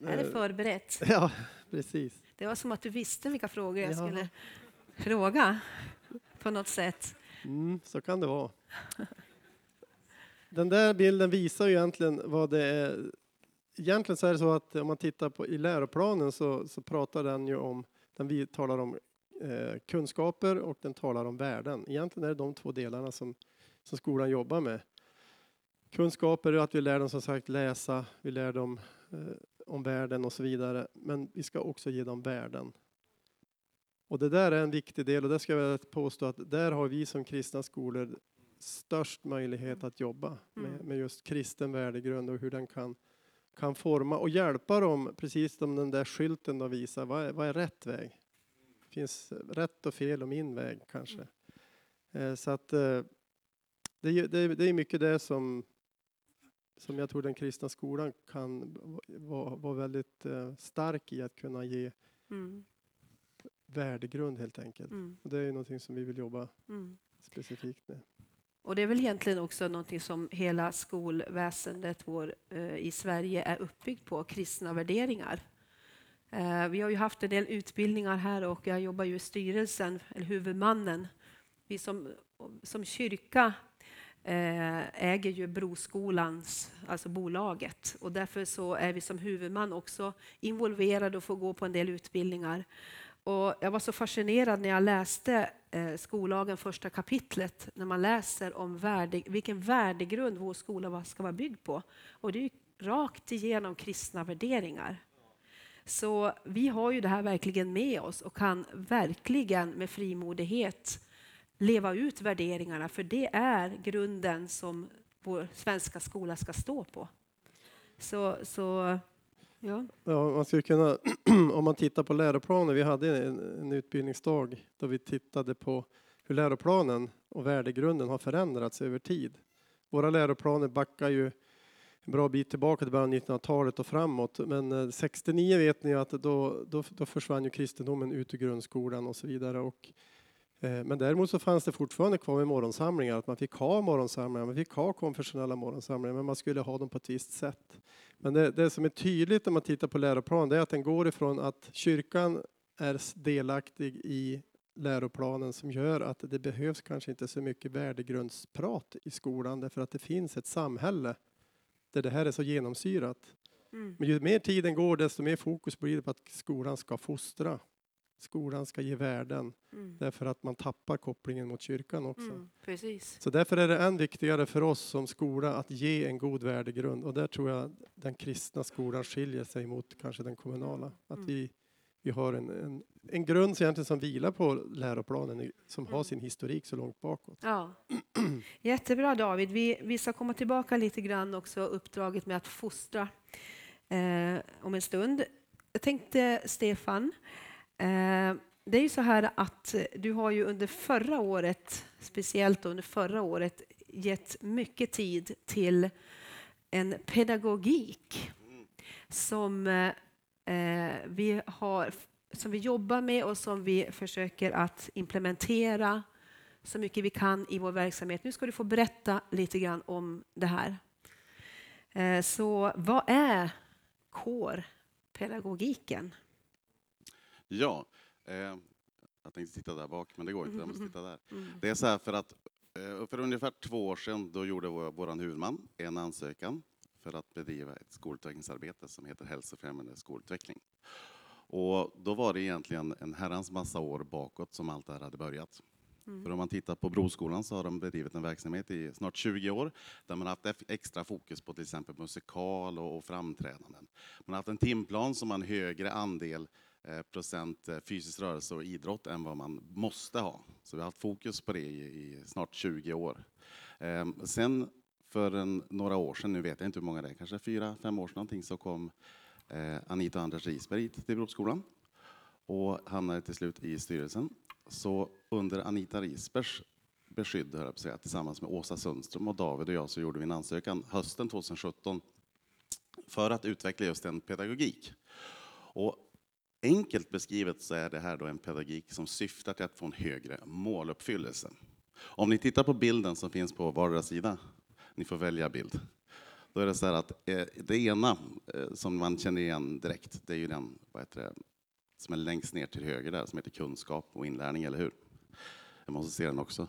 Är det Eh, förberett? Ja, precis. Det var som att du visste vilka frågor jag Ja. skulle fråga på något sätt. Mm, så kan det vara. Den där bilden visar ju egentligen vad det är. Egentligen så är det så att om man tittar på i läroplanen så, så pratar den ju om, den vi talar om eh, kunskaper och den talar om värden. Egentligen är det de två delarna som, som skolan jobbar med. Kunskaper är att vi lär dem som sagt läsa, vi lär dem eh, om världen och så vidare. Men vi ska också ge dem värden. Och det där är en viktig del och det ska jag påstå att där har vi som kristna skolor störst möjlighet att jobba med, Mm. med just kristen värdegrund och hur den kan, kan forma och hjälpa dem, precis som den där skylten då visar, vad är, vad är rätt väg? Finns rätt och fel och min väg kanske. Eh, så att eh, det, det, är- det är mycket det som, som jag tror den kristna skolan kan vara vara väldigt eh, stark i att kunna ge Mm, värdegrund helt enkelt. mm, Och det är någonting som vi vill jobba mm. specifikt med. Och det är väl egentligen också någonting som hela skolväsendet vår, eh, i Sverige är uppbyggt på, kristna värderingar. Eh, vi har ju haft en del utbildningar här och jag jobbar ju i styrelsen, eller huvudmannen. Vi som, som kyrka eh, äger ju Broskolans, alltså bolaget. Och därför så är vi som huvudman också involverade och får gå på en del utbildningar. Och jag var så fascinerad när jag läste eh, skollagen första kapitlet, när man läser om värde, vilken värdegrund vår skola ska vara byggd på. Och det är ju rakt igenom kristna värderingar. Så vi har ju det här verkligen med oss och kan verkligen med frimodighet leva ut värderingarna, för det är grunden som vår svenska skola ska stå på. Så, så ja. Ja, man skulle kunna, om man tittar på läroplanen, vi hade en, en utbildningsdag då vi tittade på hur läroplanen och värdegrunden har förändrats över tid. Våra läroplaner backar ju en bra bit tillbaka till början av 1900-talet och framåt. Men eh, 69 vet ni att då, då, då försvann ju kristendomen ut ur grundskolan och så vidare. Och, men däremot så fanns det fortfarande kvar med morgonsamlingar, att man fick ha morgonsamlingar, man fick ha konfessionella morgonsamlingar, men man skulle ha dem på ett visst sätt. Men det, det som är tydligt när man tittar på läroplanen, det är att den går ifrån att kyrkan är delaktig i läroplanen som gör att det behövs kanske inte så mycket värdegrundsprat i skolan därför att det finns ett samhälle där det här är så genomsyrat. Mm. Men ju mer tiden går desto mer fokus blir det på att skolan ska fostra. Skolan ska ge värden Mm. därför att man tappar kopplingen mot kyrkan också. Mm. Precis. Så därför är det än viktigare för oss som skola att ge en god värdegrund och där tror jag den kristna skolan skiljer sig mot kanske den kommunala. Att Mm. vi, vi har en, en, en grund som egentligen som vilar på läroplanen som har Mm. sin historik så långt bakåt. Ja. Jättebra David. Vi, vi ska komma tillbaka lite grann också uppdraget med att fostra eh, om en stund. Jag tänkte Stefan, Eh, det är ju så här att eh, du har ju under förra året, speciellt under förra året, gett mycket tid till en pedagogik som eh, vi har som vi jobbar med och som vi försöker att implementera så mycket vi kan i vår verksamhet. Nu ska du få berätta lite grann om det här. Så vad är kårpedagogiken? Ja, eh, jag tänkte sitta där bak, men det går inte. Jag måste sitta där. Mm. Det är så här för att eh, för ungefär två år sedan då gjorde vår, huvudman en ansökan för att bedriva ett skolutvecklingsarbete som heter hälsofrämjande skolutveckling. Och då var det egentligen en herrans massa år bakåt som allt det här hade börjat. Mm. För om man tittar på Broskolan så har de bedrivit en verksamhet i snart 20 år där man haft extra fokus på till exempel musikal och, och framträdanden. Man har haft en timplan som har en högre andel Eh, procent eh, fysisk rörelse och idrott än vad man måste ha. Så vi har haft fokus på det i, i snart 20 år. Ehm, sen för en, några år sedan, nu vet jag inte hur många det är, kanske fyra, fem år sedan någonting, så kom eh, Anita och Anders Risberg hit till Broskolan och hamnade till slut i styrelsen. Så under Anita Risbergs beskydd, höll jag på att säga, tillsammans med Åsa Sundström och David och jag så gjorde vi en ansökan hösten 2017 för att utveckla just en pedagogik. Och enkelt beskrivet så är det här då en pedagogik som syftar till att få en högre måluppfyllelse. Om ni tittar på bilden som finns på vardera sida, ni får välja bild, då är det så här att eh, det ena eh, som man känner igen direkt, det är ju den, vad heter det, som är längst ner till höger där, som heter kunskap och inlärning, eller hur? Jag måste se den också.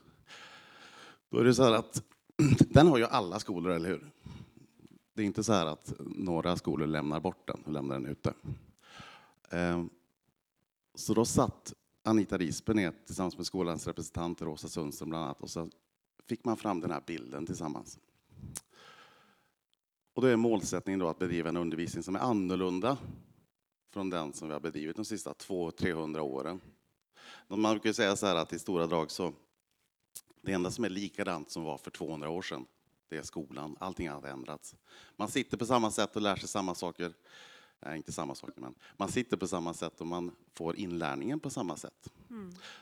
Då är det så här att den har ju alla skolor, eller hur? Det är inte så här att några skolor lämnar bort den och lämnar den ute. Ehm, så då satt Anita Risberg ner tillsammans med skolans representanter, Åsa Sundström bland annat, och så fick man fram den här bilden tillsammans. Och då är målsättningen då att bedriva en undervisning som är annorlunda från den som vi har bedrivit de sista 200-300 åren. Man brukar säga så här att i stora drag så det enda som är likadant som var för 200 år sedan, det är skolan. Allting har ändrats. Man sitter på samma sätt och lär sig samma saker. Nej, inte samma saker, men man sitter på samma sätt och man får inlärningen på samma sätt.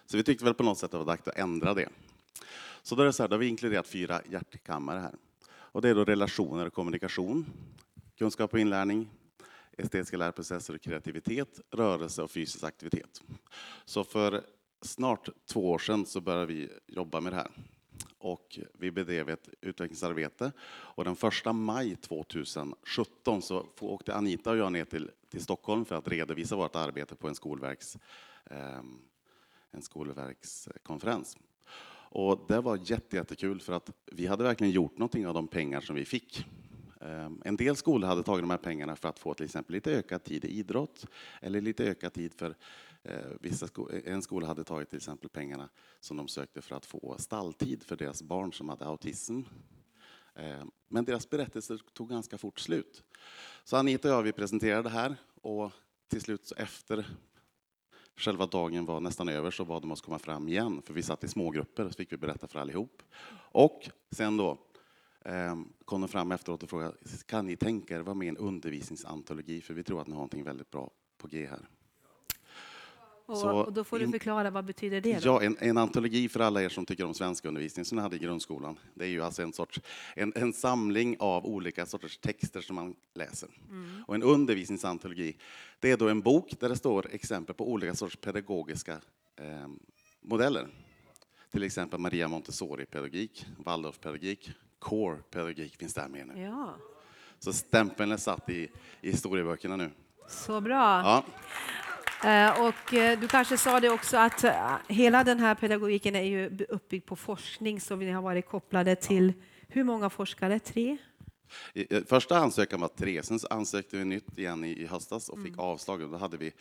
Så vi tyckte väl på något sätt att det var dags att ändra det. Så då är det så här, då har vi inkluderat fyra hjärtkammare här. Och det är då relationer och kommunikation, kunskap och inlärning, estetiska lärprocesser och kreativitet, rörelse och fysisk aktivitet. Så för snart två år sedan så började vi jobba med det här. Och vi bedrev ett utvecklingsarbete. Och den första maj 2017 så åkte Anita och jag ner till, till Stockholm för att redovisa vårt arbete på en skolverks, eh, en skolverkskonferens. Och det var jätte, jättekul för att vi hade verkligen gjort någonting av de pengar som vi fick. Ehm, en del skolor hade tagit de här pengarna för att få till exempel lite ökad tid i idrott eller lite ökad tid för Eh, vissa sko eh, en skola hade tagit till exempel pengarna som de sökte för att få stalltid för deras barn som hade autism. Eh, men deras berättelser tog ganska fort slut. Så Anita och jag vi presenterade det här och till slut så efter själva dagen var nästan över så bad de oss komma fram igen, för vi satt i smågrupper och så fick vi berätta för allihop. Och sen då eh, kom de fram efteråt och frågade, kan ni tänka er vara med i en undervisningsantologi, för vi tror att ni har någonting väldigt bra på G här. Och, Så och då får du förklara vad betyder det då? Ja, en, en antologi för alla er som tycker om svenska undervisning som ni hade i grundskolan. Det är ju alltså en, sorts, en, en samling av olika sorters texter som man läser. Och en undervisningsantologi, det är då en bok där det står exempel på olika sorts pedagogiska eh, modeller. Till exempel Maria Montessori-pedagogik, Waldorf-pedagogik, Core-pedagogik finns där med nu. Ja, Så stämpeln är satt i, i historieböckerna nu. så bra. Ja. Eh, Och eh, du kanske sa det också att eh, hela den här pedagogiken är ju uppbyggd på forskning så vi har varit kopplade till hur många forskare? Tre? Första ansökan var tre, sen ansökte vi nytt igen i, höstas och Mm. fick avslag. Och då hade vi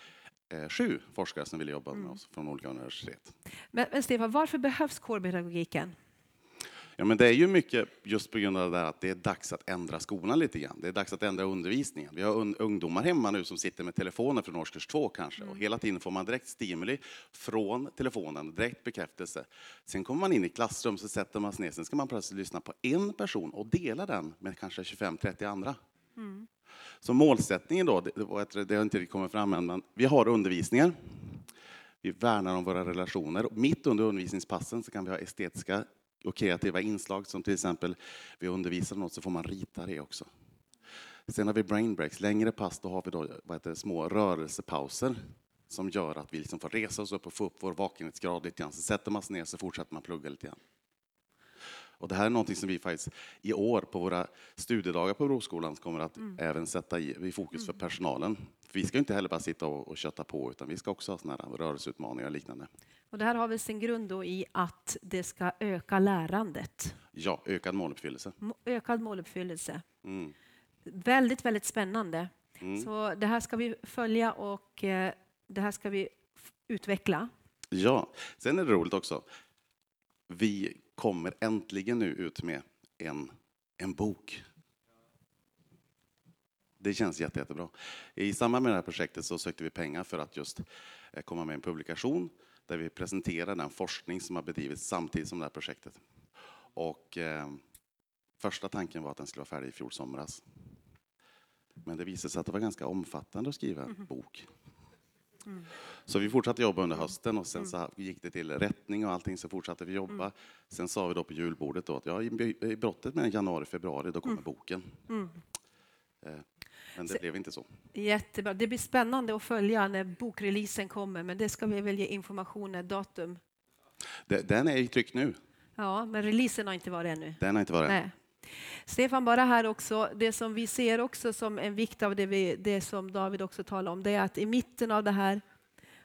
sju forskare som ville jobba Mm. med oss från olika universitet. Men, men Stefan, varför behövs kårpedagogiken? Ja, men det är ju mycket just på grund av det där att det är dags att ändra skolan lite grann. Det är dags att ändra undervisningen. Vi har un ungdomar hemma nu som sitter med telefoner från årskurs två kanske Mm. och hela tiden får man direkt stimuli från telefonen, direkt bekräftelse. Sen kommer man in i klassrum så sätter man sig ner, sen ska man plötsligt lyssna på en person och dela den med kanske 25-30 andra. Så målsättningen då, det, det, har inte kommit fram än, men vi har undervisningar. Vi värnar om våra relationer. Mitt under undervisningspassen så kan vi ha estetiska och kreativa inslag som till exempel vi undervisar något så får man rita det också. Sen har vi brain breaks, längre pass, då har vi då, vad heter det, små rörelsepauser som gör att vi liksom får resa oss upp och få upp vår vakenhetsgrad lite grann. Så sätter man sig ner så fortsätter man plugga lite grann. Och det här är någonting som vi faktiskt i år på våra studiedagar på Broskolan kommer att även sätta i, i fokus för personalen. För vi ska inte heller bara sitta och, och kötta på utan vi ska också ha såna här rörelseutmaningar och liknande. Och det här har väl sin grund då i att det ska öka lärandet. Ja, ökad måluppfyllelse. Må- Ökad måluppfyllelse. Mm. Väldigt, väldigt spännande. Mm. Så det här ska vi följa och eh, det här ska vi utveckla. Ja, sen är det roligt också. Vi kommer äntligen nu ut med en, en bok. Det känns jätte, jättebra. I samband med det här projektet så sökte vi pengar för att just eh, komma med en publikation där vi presenterar den forskning som har bedrivits samtidigt som det här projektet. Och eh, första tanken var att den skulle vara färdig i fjol somras. Men det visade sig att det var ganska omfattande att skriva en bok. Så vi fortsatte jobba under hösten och sen så gick det till rättning och allting så fortsatte vi jobba. Sen sa vi då på julbordet då att ja, i brottet med januari, februari, då kommer boken. Eh, Men det Så- blev inte så. Jättebra. Det blir spännande att följa när bokreleasen kommer, men det ska vi väl ge information, ett datum. Det- Den är i tryck nu. Ja, men releasen har inte varit ännu. Den har inte varit än. Nej. Stefan, bara här också, det som vi ser också som en vikt av det, vi, det som David också talar om, det är att i mitten av det här,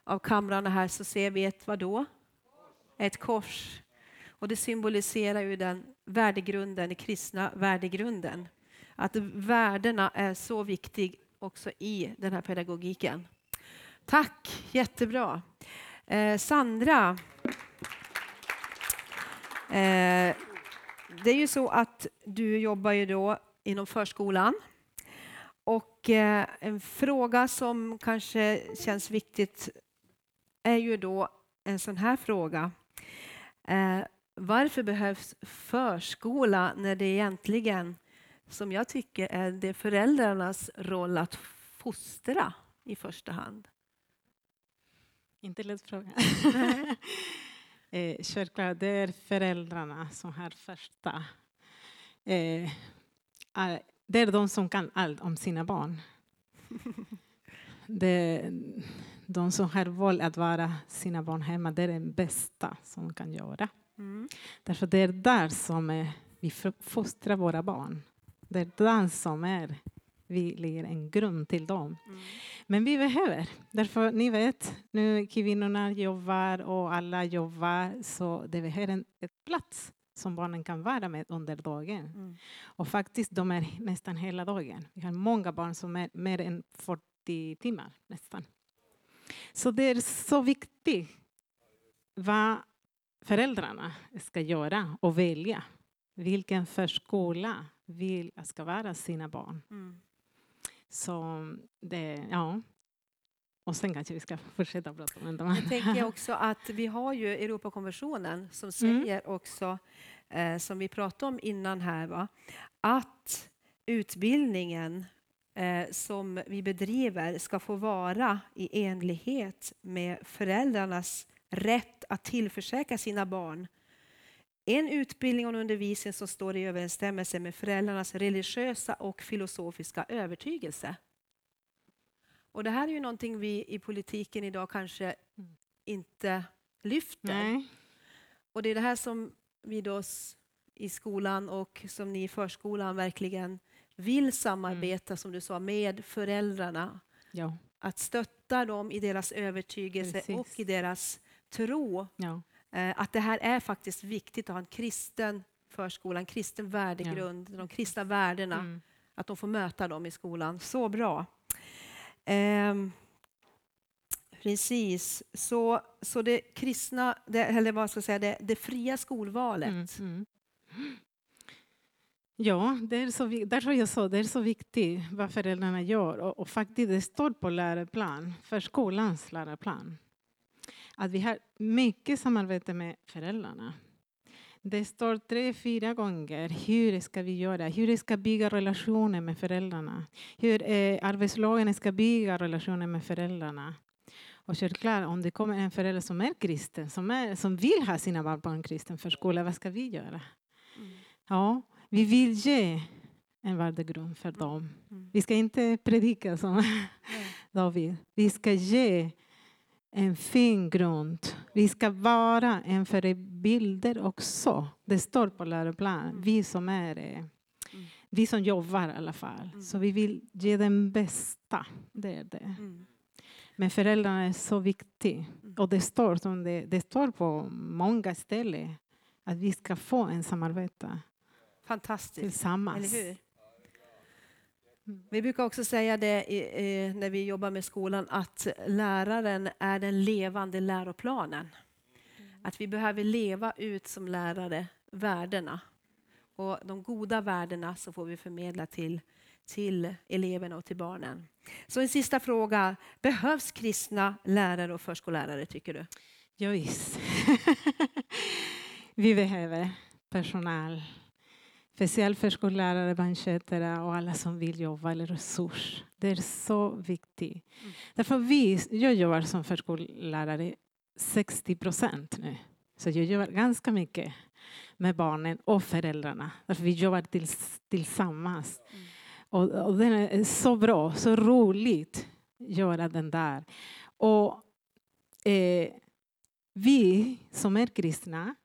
av kamrarna här, så ser vi ett vadå? Ett kors. Och det symboliserar ju den värdegrunden, den kristna värdegrunden. Att värdena är så viktig också i den här pedagogiken. Tack, jättebra. Eh, Sandra. Eh, det är ju så att du jobbar ju då inom förskolan. Och eh, en fråga som kanske känns viktigt är ju då en sån här fråga. Eh, varför behövs förskola när det egentligen, som jag tycker, är det föräldrarnas roll att fostra i första hand? Inte lätt fråga. eh, självklart, det är föräldrarna som har första. Eh, det är de som kan allt om sina barn. Det de som har valt att vara sina barn hemma, det är det bästa som de kan göra. Mm. Därför det är där som är, vi fostrar våra barn. Det är där som är, vi lägger en grund till dem. Men vi behöver, därför ni vet, nu kvinnorna jobbar och alla jobbar så det behöver en ett plats som barnen kan vara med under dagen. Mm. Och faktiskt, de är nästan hela dagen. Vi har många barn som är mer än 40 timmar nästan. Så det är så viktigt vad föräldrarna ska göra och välja. Vilken förskola vill ska vara sina barn. Mm. Så det, ja. Och sen kanske vi ska fortsätta prata om de. Jag tänker också att vi har ju Europakonventionen som säger också, eh, som vi pratade om innan här, va? att utbildningen eh, som vi bedriver ska få vara i enlighet med föräldrarnas rätt att tillförsäkra sina barn en utbildning och en undervisning som står i överensstämmelse med föräldrarnas religiösa och filosofiska övertygelse. Och det här är ju någonting vi i politiken idag kanske inte lyfter. Nej. Och det är det här som vi då i skolan och som ni i förskolan verkligen vill samarbeta, som du sa, med föräldrarna. Ja, Att stötta dem i deras övertygelse Precis. och i deras tro. ja, att det här är faktiskt viktigt att ha en kristen förskola, en kristen värdegrund, de kristna värdena, mm. att de får möta dem i skolan. Så bra. Ehm, precis, så, så det kristna, det, eller vad ska jag säga, det, det fria skolvalet. Mm, mm. Ja, det är så, därför jag sa det är så viktigt vad föräldrarna gör. Och, och faktiskt, det står på läroplan, för skolans läroplan, att vi har mycket samarbete med föräldrarna. Det står tre, fyra gånger hur ska vi göra, hur vi ska bygga relationer med föräldrarna, hur eh, arbetslagen ska bygga relationer med föräldrarna. Och självklart, om det kommer en förälder som är kristen, som, är, som vill ha sina barn på en kristen förskola, vad ska vi göra? Ja, vi vill ge en värdegrund för dem. Mm. Vi ska inte predika som David. Vi ska ge en fin grund. Vi ska vara en förebild också. Det står på läroplanen. Vi som är eh, vi som jobbar i alla fall. Så vi vill ge den bästa. Det är det. Mm. Men föräldrarna är så viktiga. Och det står, som det, det står på många ställen att vi ska få en samarbete Fantastiskt. tillsammans. Eller hur? Vi brukar också säga det i, i, när vi jobbar med skolan att läraren är den levande läroplanen. Att vi behöver leva ut som lärare värdena. Och de goda värdena så får vi förmedla till, till eleverna och till barnen. Så en sista fråga. Behövs kristna lärare och förskollärare tycker du? Ja, visst. vi behöver personal. Speciellt förskollärare, barnskötare och alla som vill jobba eller resurs. Det är så viktigt. Därför vi, jag jobbar som förskollärare 60 procent nu. Så jag jobbar ganska mycket med barnen och föräldrarna. Därför vi jobbar tills, tillsammans. Och, och den är så bra, så roligt att göra den där. Och eh, vi som är kristna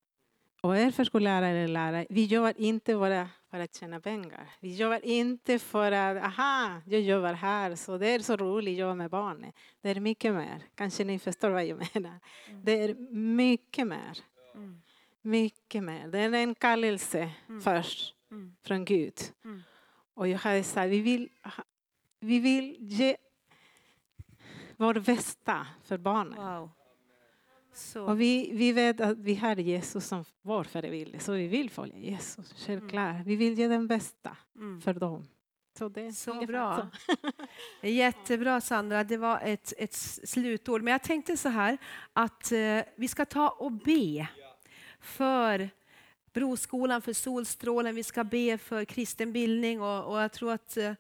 och är förskollärare eller lärare, vi jobbar inte bara för att tjäna pengar. Vi jobbar inte för att, aha, jag jobbar här, så det är så roligt att jobba med barnen. Det är mycket mer. Kanske ni förstår vad jag menar. Det är mycket mer. Mycket mer. Det är en kallelse först Mm. från Gud. Mm. Och jag hade sagt, vi vill, vi vill ge vår bästa för barnen. Wow. Så, Och vi, vi vet att vi har Jesus som vår förebild, så vi vill följa Jesus. Självklart. Vi vill ge den bästa mm. för dem. Så, det är Så bra. så. Jättebra Sandra, det var ett, ett slutord. Men jag tänkte så här att eh, vi ska ta och be för Broskolan, för Solstrålen, vi ska be för kristen bildning och, och jag tror att eh,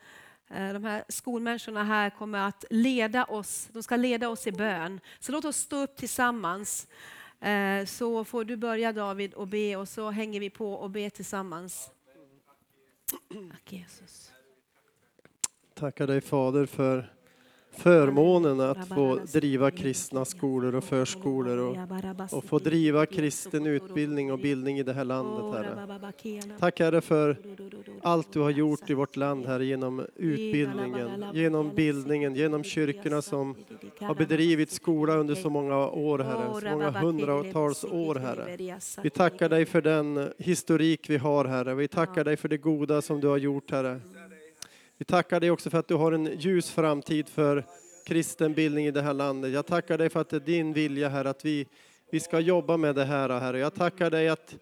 Eh, de här skolmänniskorna här kommer att leda oss, de ska leda oss i bön. Så låt oss stå upp tillsammans. Eh, så får du börja David och be och så hänger vi på och ber tillsammans. Tack Jesus. Tackar dig Fader för förmånen att få driva kristna skolor och förskolor och, och få driva kristen utbildning och bildning i det här landet, Herre. Tack Herre för allt du har gjort i vårt land, Herre, genom utbildningen, genom bildningen, genom kyrkorna som har bedrivit skola under så många år, Herre, så många hundratals år, Herre. Vi tackar dig för den historik vi har, Herre. Vi tackar dig för det goda som du har gjort, Herre. Vi tackar dig också för att du har en ljus framtid för kristen bildning i det här landet. Jag tackar dig för att det är din vilja, Herre, att vi, vi ska jobba med det här, Herre. Jag tackar dig att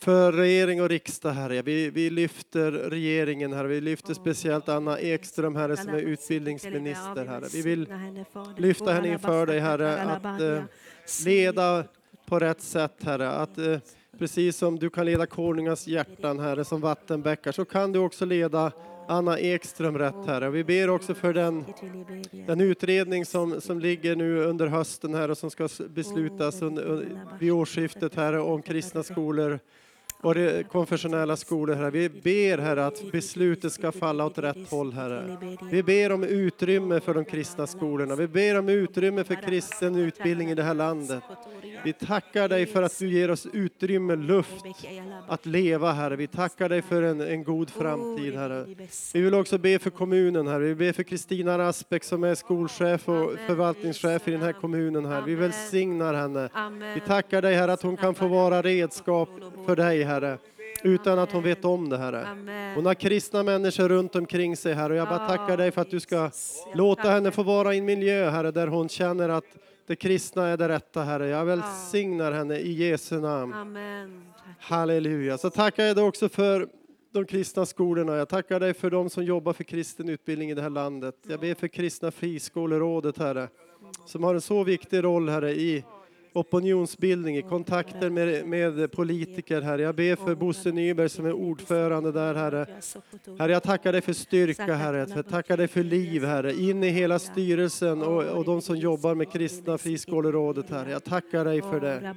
för regering och riksdag, Herre. Vi, vi lyfter regeringen, Herre. Vi lyfter speciellt Anna Ekström, Herre, som är utbildningsminister, Herre. Vi vill lyfta henne inför dig, Herre, att eh, leda på rätt sätt, Herre. Att, eh, precis som du kan leda konungars hjärtan, Herre, som vattenbäckar, så kan du också leda Anna Ekström rätt, Herre. Vi ber också för den, den utredning som, som ligger nu under hösten, här och som ska beslutas under, vid årsskiftet, här om kristna skolor och det konfessionella skolor, Herre. Vi ber, Herre, att beslutet ska falla åt rätt håll, Herre. Vi ber om utrymme för de kristna skolorna. Vi ber om utrymme för kristen utbildning i det här landet. Vi tackar dig för att du ger oss utrymme, luft att leva, Herre. Vi tackar dig för en, en god framtid, Herre. Vi vill också be för kommunen, Herre. Vi ber för Kristina Raspek som är skolchef och förvaltningschef i den här kommunen, Herre. Vi välsignar henne. Vi tackar dig, Herre, att hon kan få vara redskap för dig, Herre utan att hon vet om det, Herre. Hon har kristna människor runt omkring sig, Herre. Och jag bara tackar dig för att du ska låta henne få vara i en miljö, Herre, där hon känner att det kristna är det rätta, Herre. Jag välsignar henne i Jesu namn. Amen. Halleluja. Så tackar jag dig också för de kristna skolorna. Jag tackar dig för de som jobbar för kristen utbildning i det här landet. Jag ber för kristna friskolerådet, Herre, som har en så viktig roll, Herre, i opinionsbildning, i kontakter med, med politiker, Herre. Jag ber för Bosse Nyberg som är ordförande där, Herre. Herre, jag tackar dig för styrka, Herre. Jag tackar dig för liv, Herre. In i hela styrelsen och, och de som jobbar med kristna friskolerådet, Herre. Jag tackar dig för det.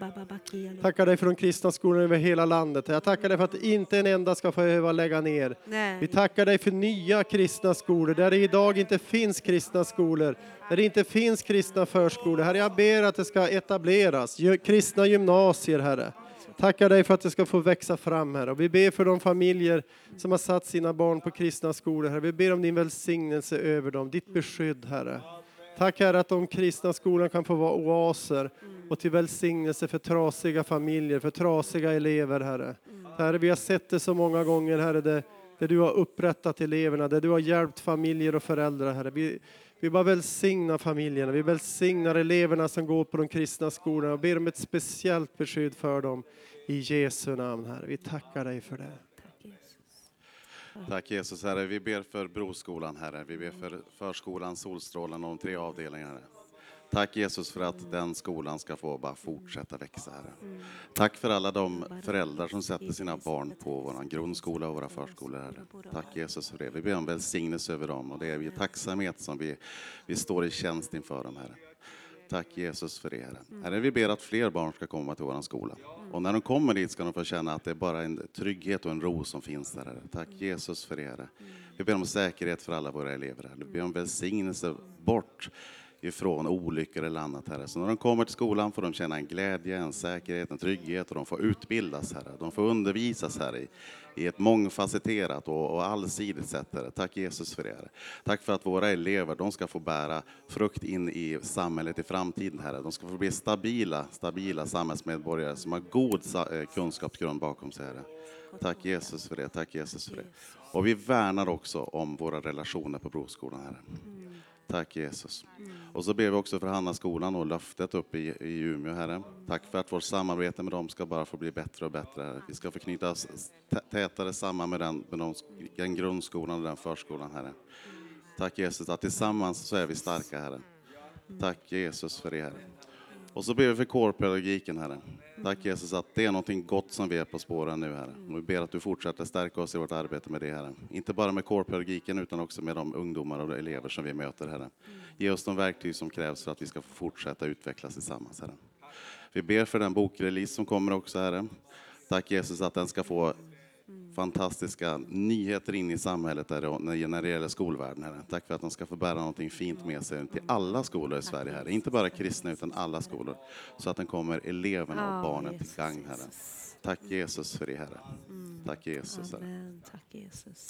Tackar dig för de kristna skolorna över hela landet. Jag tackar dig för att inte en enda ska behöva lägga ner. Vi tackar dig för nya kristna skolor där det idag inte finns kristna skolor, där det inte finns kristna förskolor. Herre, jag ber att det ska etableras kristna gymnasier, Herre. Tackar dig för att det ska få växa fram, Herre. Och vi ber för de familjer som har satt sina barn på kristna skolor, Herre. Vi ber om din välsignelse över dem, ditt beskydd, Herre. Tack Herre att de kristna skolorna kan få vara oaser och till välsignelse för trasiga familjer, för trasiga elever, Herre. Herre, vi har sett det så många gånger, Herre, där, där du har upprättat eleverna, där du har hjälpt familjer och föräldrar, Herre. Vi, vi bara välsignar familjerna, vi välsignar eleverna som går på de kristna skolorna och ber om ett speciellt beskydd för dem. I Jesu namn, Herre. Vi tackar dig för det. Tack Jesus Herre. Vi ber för Broskolan Herre. Vi ber för förskolan, Solstrålen och de tre avdelningarna Herre. Tack Jesus för att den skolan ska få bara fortsätta växa Herre. Tack för alla de föräldrar som sätter sina barn på vår grundskola och våra förskolor Herre. Tack Jesus för det. Vi ber om välsignelse över dem och det är i tacksamhet som vi, vi står i tjänst inför dem Herre. Tack Jesus för det Herre. Herre, vi ber att fler barn ska komma till vår skola. Och när de kommer dit ska de få känna att det är bara en trygghet och en ro som finns där Herre. Tack Jesus för det Herre. Vi ber om säkerhet för alla våra elever Herre. Vi ber om välsignelse bort ifrån olyckor eller annat Herre. Så när de kommer till skolan får de känna en glädje, en säkerhet, en trygghet och de får utbildas Herre. De får undervisas Herre i, i ett mångfacetterat och, och allsidigt sätt Herre. Tack Jesus för det Herre. Tack för att våra elever, de ska få bära frukt in i samhället i framtiden Herre. De ska få bli stabila, stabila samhällsmedborgare som har god eh, kunskapsgrund bakom sig Herre. Tack Jesus för det, tack Jesus för det. Och vi värnar också om våra relationer på Broskolan Herre. Tack Jesus. Och så ber vi också för Hannaskolan och löftet uppe i, i Umeå, Herre. Tack för att vårt samarbete med dem ska bara få bli bättre och bättre, Herre. Vi ska få knyta oss tätare samman med den, med de, den grundskolan och den förskolan, Herre. Tack Jesus att tillsammans så är vi starka, Herre. Tack Jesus för det, Herre. Och så ber vi för kårpedagogiken, Herre. Tack Jesus att det är någonting gott som vi är på spåren nu, Herre. Och vi ber att du fortsätter stärka oss i vårt arbete med det, Herre. Inte bara med kårpedagogiken utan också med de ungdomar och elever som vi möter, Herre. Ge oss de verktyg som krävs för att vi ska få fortsätta utvecklas tillsammans, Herre. Vi ber för den bokrelease som kommer också, Herre. Tack Jesus att den ska få fantastiska nyheter in i samhället där när det gäller skolvärlden. Herre. Tack för att de ska få bära någonting fint med sig till alla skolor i Sverige. Herre. Inte bara kristna utan alla skolor. Så att den kommer eleverna och Ja, barnen till gagn, Herre. Tack Jesus för det, Herre. Tack Jesus. Herre. Tack Jesus.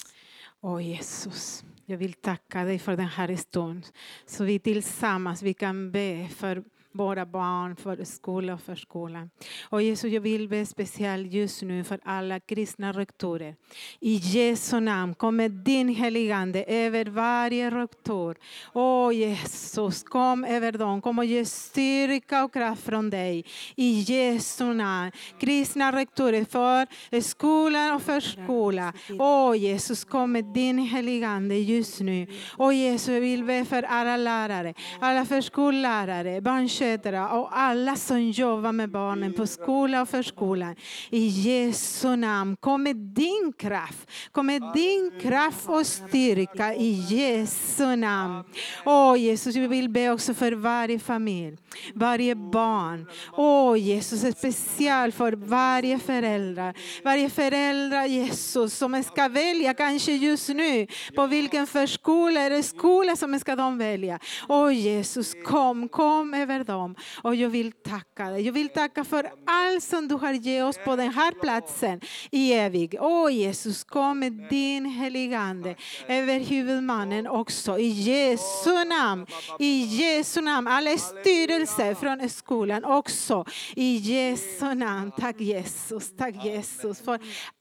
Åh Jesus, jag vill tacka dig för den här stunden. Så vi tillsammans vi kan be för våra barn, för skola och förskola. Och Jesus, jag vill be speciellt just nu för alla kristna rektorer. I Jesu namn kommer din heligande över varje rektor. Åh Jesus, kom över dem. Kom och ge styrka och kraft från dig. I Jesu namn. Kristna rektorer för skolan och förskola. Åh Jesus, kom med din heligande just nu. Åh Jesus, jag vill be för alla lärare, alla förskollärare, barnskötare och alla som jobbar med barnen på skola och förskolan. I Jesu namn, kom med din kraft. Kom med din kraft och styrka i Jesu namn. Åh Jesus, vi vill be också för varje familj, varje barn. Åh Jesus, speciellt för varje förälder. Varje förälder Jesus som ska välja kanske just nu på vilken förskola eller skola som ska de välja. Åh Jesus, kom, kom över dem. Och jag vill tacka dig. Jag vill tacka för allt som du har gett oss på den här platsen i evig. Åh Jesus, kom med din heligande över huvudmannen också i Jesu namn. I Jesu namn. Alla styrelser från skolan också i Jesu namn. Tack Jesus, tack Jesus för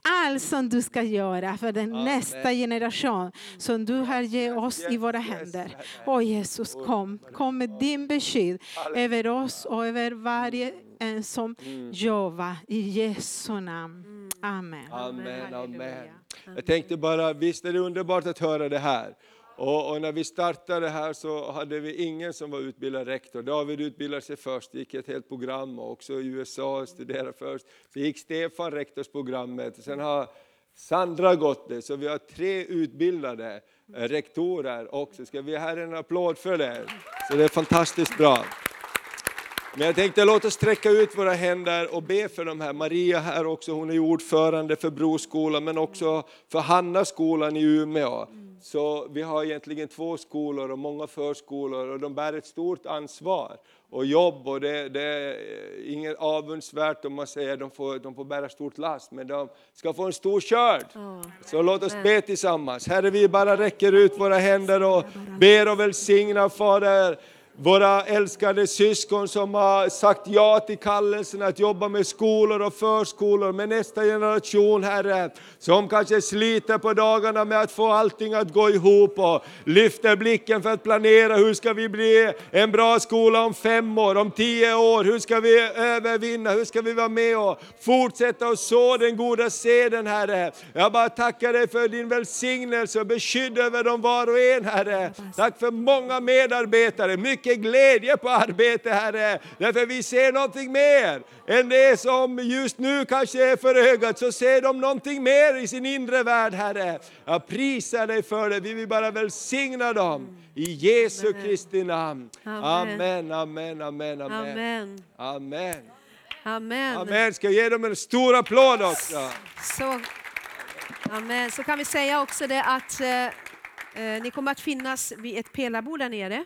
allt som du ska göra för den nästa generation som du har gett oss i våra händer. Åh Jesus, kom, kom med din beskydd över oss och över varje en som jobbar i Jesu namn. Amen. Amen, amen. Halleluja. Jag tänkte bara, visst är det underbart att höra det här. Och, och när vi startade här så hade vi ingen som var utbildad rektor. David utbildade sig först, gick ett helt program och också i USA studerade först. Så gick Stefan rektorsprogrammet, sen har Sandra gått det. Så vi har tre utbildade eh, rektorer också. Ska vi ge en applåd för det? Så det är fantastiskt bra. Men jag tänkte låt oss sträcka ut våra händer och be för de här. Maria här också, hon är ju ordförande för Broskolan men också för Hannaskolan i Umeå. Så vi har egentligen två skolor och många förskolor och de bär ett stort ansvar och jobb och det, det är inget avundsvärt om man säger de får, de får bära stort last men de ska få en stor skörd. Så låt oss be tillsammans. Herre vi bara räcker ut våra händer och ber och välsignar Fader våra älskade syskon som har sagt ja till kallelsen att jobba med skolor och förskolor med nästa generation, Herre, som kanske sliter på dagarna med att få allting att gå ihop och lyfter blicken för att planera hur ska vi bli en bra skola om fem år, om tio år, hur ska vi övervinna, hur ska vi vara med och fortsätta och så den goda seden, Herre. Jag bara tackar dig för din välsignelse och beskydd över dem var och en, Herre. Tack för många medarbetare, mycket glädje på arbete, Herre. Därför vi ser någonting mer än det som just nu kanske är för ögat, så ser de någonting mer i sin inre värld, Herre. Jag prisar dig för det, vi vill bara välsigna dem. I Jesu. Kristi namn. Amen. Amen, amen, amen, amen. Amen. Amen. Ska jag ge dem en stor applåd också? Så, amen. Så kan vi säga också det att eh, eh, ni kommer att finnas vid ett pelarbord där nere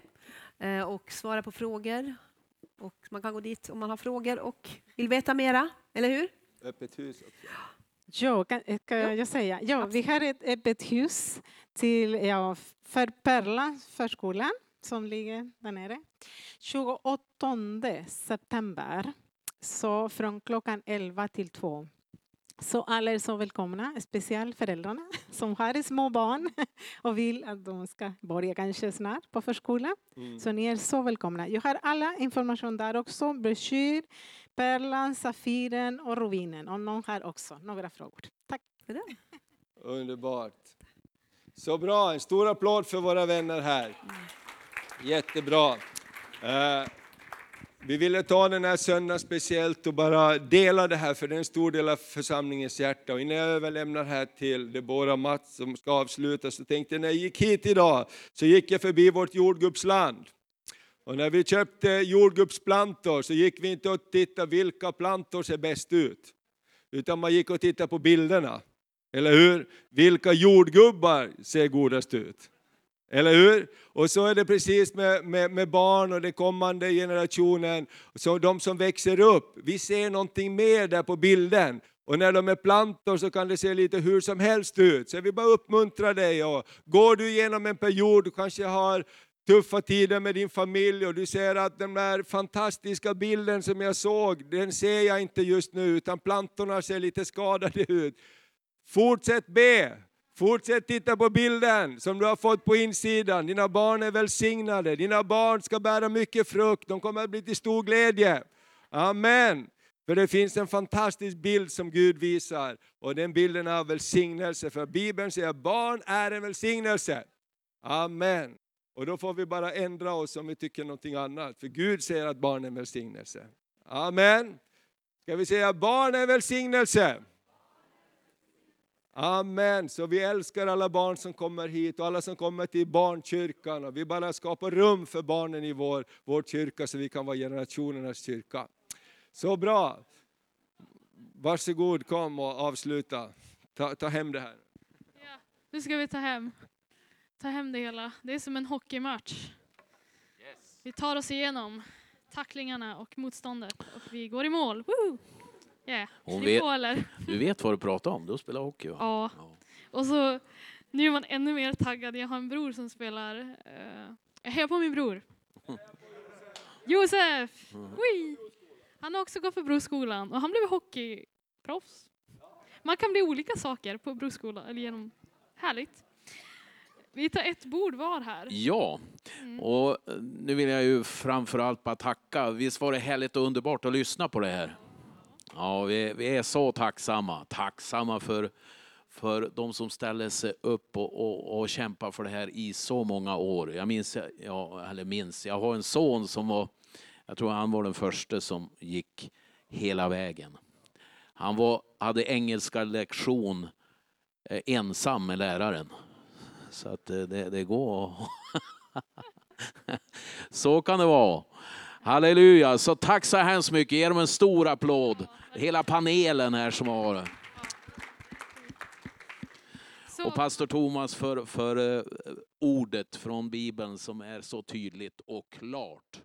och svara på frågor. Och man kan gå dit om man har frågor och vill veta mera, eller hur? Öppet hus också. Ja, kan, eh, ska jag säga? Ja, vi har ett öppet hus till, ja, för Perla förskolan som ligger där nere. 28 september, så från klockan 11 till 2. Så alla är så välkomna, speciellt föräldrarna som har små barn och vill att de ska börja kanske snart på förskolan. Mm. Så ni är så välkomna. Jag har alla information där också, broschyr, Pärlan, Safiren och Rubinen. Om någon har också några frågor. Tack. Underbart. Så bra, en stor applåd för våra vänner här. Jättebra. Eh, vi ville ta den här söndagen speciellt och bara dela det här, för det är en stor del av församlingens hjärta. Och innan jag överlämnar här till Debora Mats som ska avsluta, så tänkte jag när jag gick hit idag, så gick jag förbi vårt jordgubbsland. Och när vi köpte jordgubbsplantor så gick vi inte och tittade vilka plantor ser bäst ut. Utan man gick och tittade på bilderna. Eller hur? Vilka jordgubbar ser godast ut? Eller hur? Och så är det precis med, med, med barn och den kommande generationen, så de som växer upp. Vi ser någonting mer där på bilden. Och när de är plantor så kan det se lite hur som helst ut. Så jag vill bara uppmuntra dig. Och går du igenom en period, du kanske har tuffa tider med din familj och du ser att den där fantastiska bilden som jag såg, den ser jag inte just nu utan plantorna ser lite skadade ut. Fortsätt be, fortsätt titta på bilden som du har fått på insidan. Dina barn är välsignade, dina barn ska bära mycket frukt, de kommer att bli till stor glädje. Amen. För det finns en fantastisk bild som Gud visar och den bilden är välsignelse. För Bibeln säger att barn är en välsignelse. Amen. Och då får vi bara ändra oss om vi tycker någonting annat. För Gud säger att barn är en välsignelse. Amen. Ska vi säga barn är en välsignelse? Amen. Så vi älskar alla barn som kommer hit och alla som kommer till barnkyrkan. Och vi bara skapar rum för barnen i vår, vår kyrka så vi kan vara generationernas kyrka. Så bra. Varsågod, kom och avsluta. Ta, ta hem det här. Ja, nu ska vi ta hem, ta hem det hela. Det är som en hockeymatch. Vi tar oss igenom tacklingarna och motståndet och vi går i mål. Woo! Yeah. Hon vet-? Du vet vad du pratar om, du spelar hockey va? Ja. Ja. Och så nu är man ännu mer taggad. Jag har en bror som spelar. Uh, jag hejar på min bror. Josef! Wee! Han har också gått på Broskolan och han blev hockeyproffs. Man kan bli olika saker på Broskolan, eller genom... Härligt. Vi tar ett bord var här. Ja, Mm. och eh, nu vill jag ju framförallt bara tacka. Visst var det härligt och underbart att lyssna på det här? Ja, vi, vi är så tacksamma. Tacksamma för, för de som ställer sig upp och, och, och kämpar för det här i så många år. Jag minns, ja, eller minns, jag har en son som var, jag tror han var den första som gick hela vägen. Han var, hade engelska lektion eh, ensam med läraren. Så att eh, det, det går. så kan det vara. Halleluja, så tack så hemskt mycket. Ge dem en stor applåd. Hela panelen här som har Och pastor Thomas för, för eh, ordet från Bibeln som är så tydligt och klart.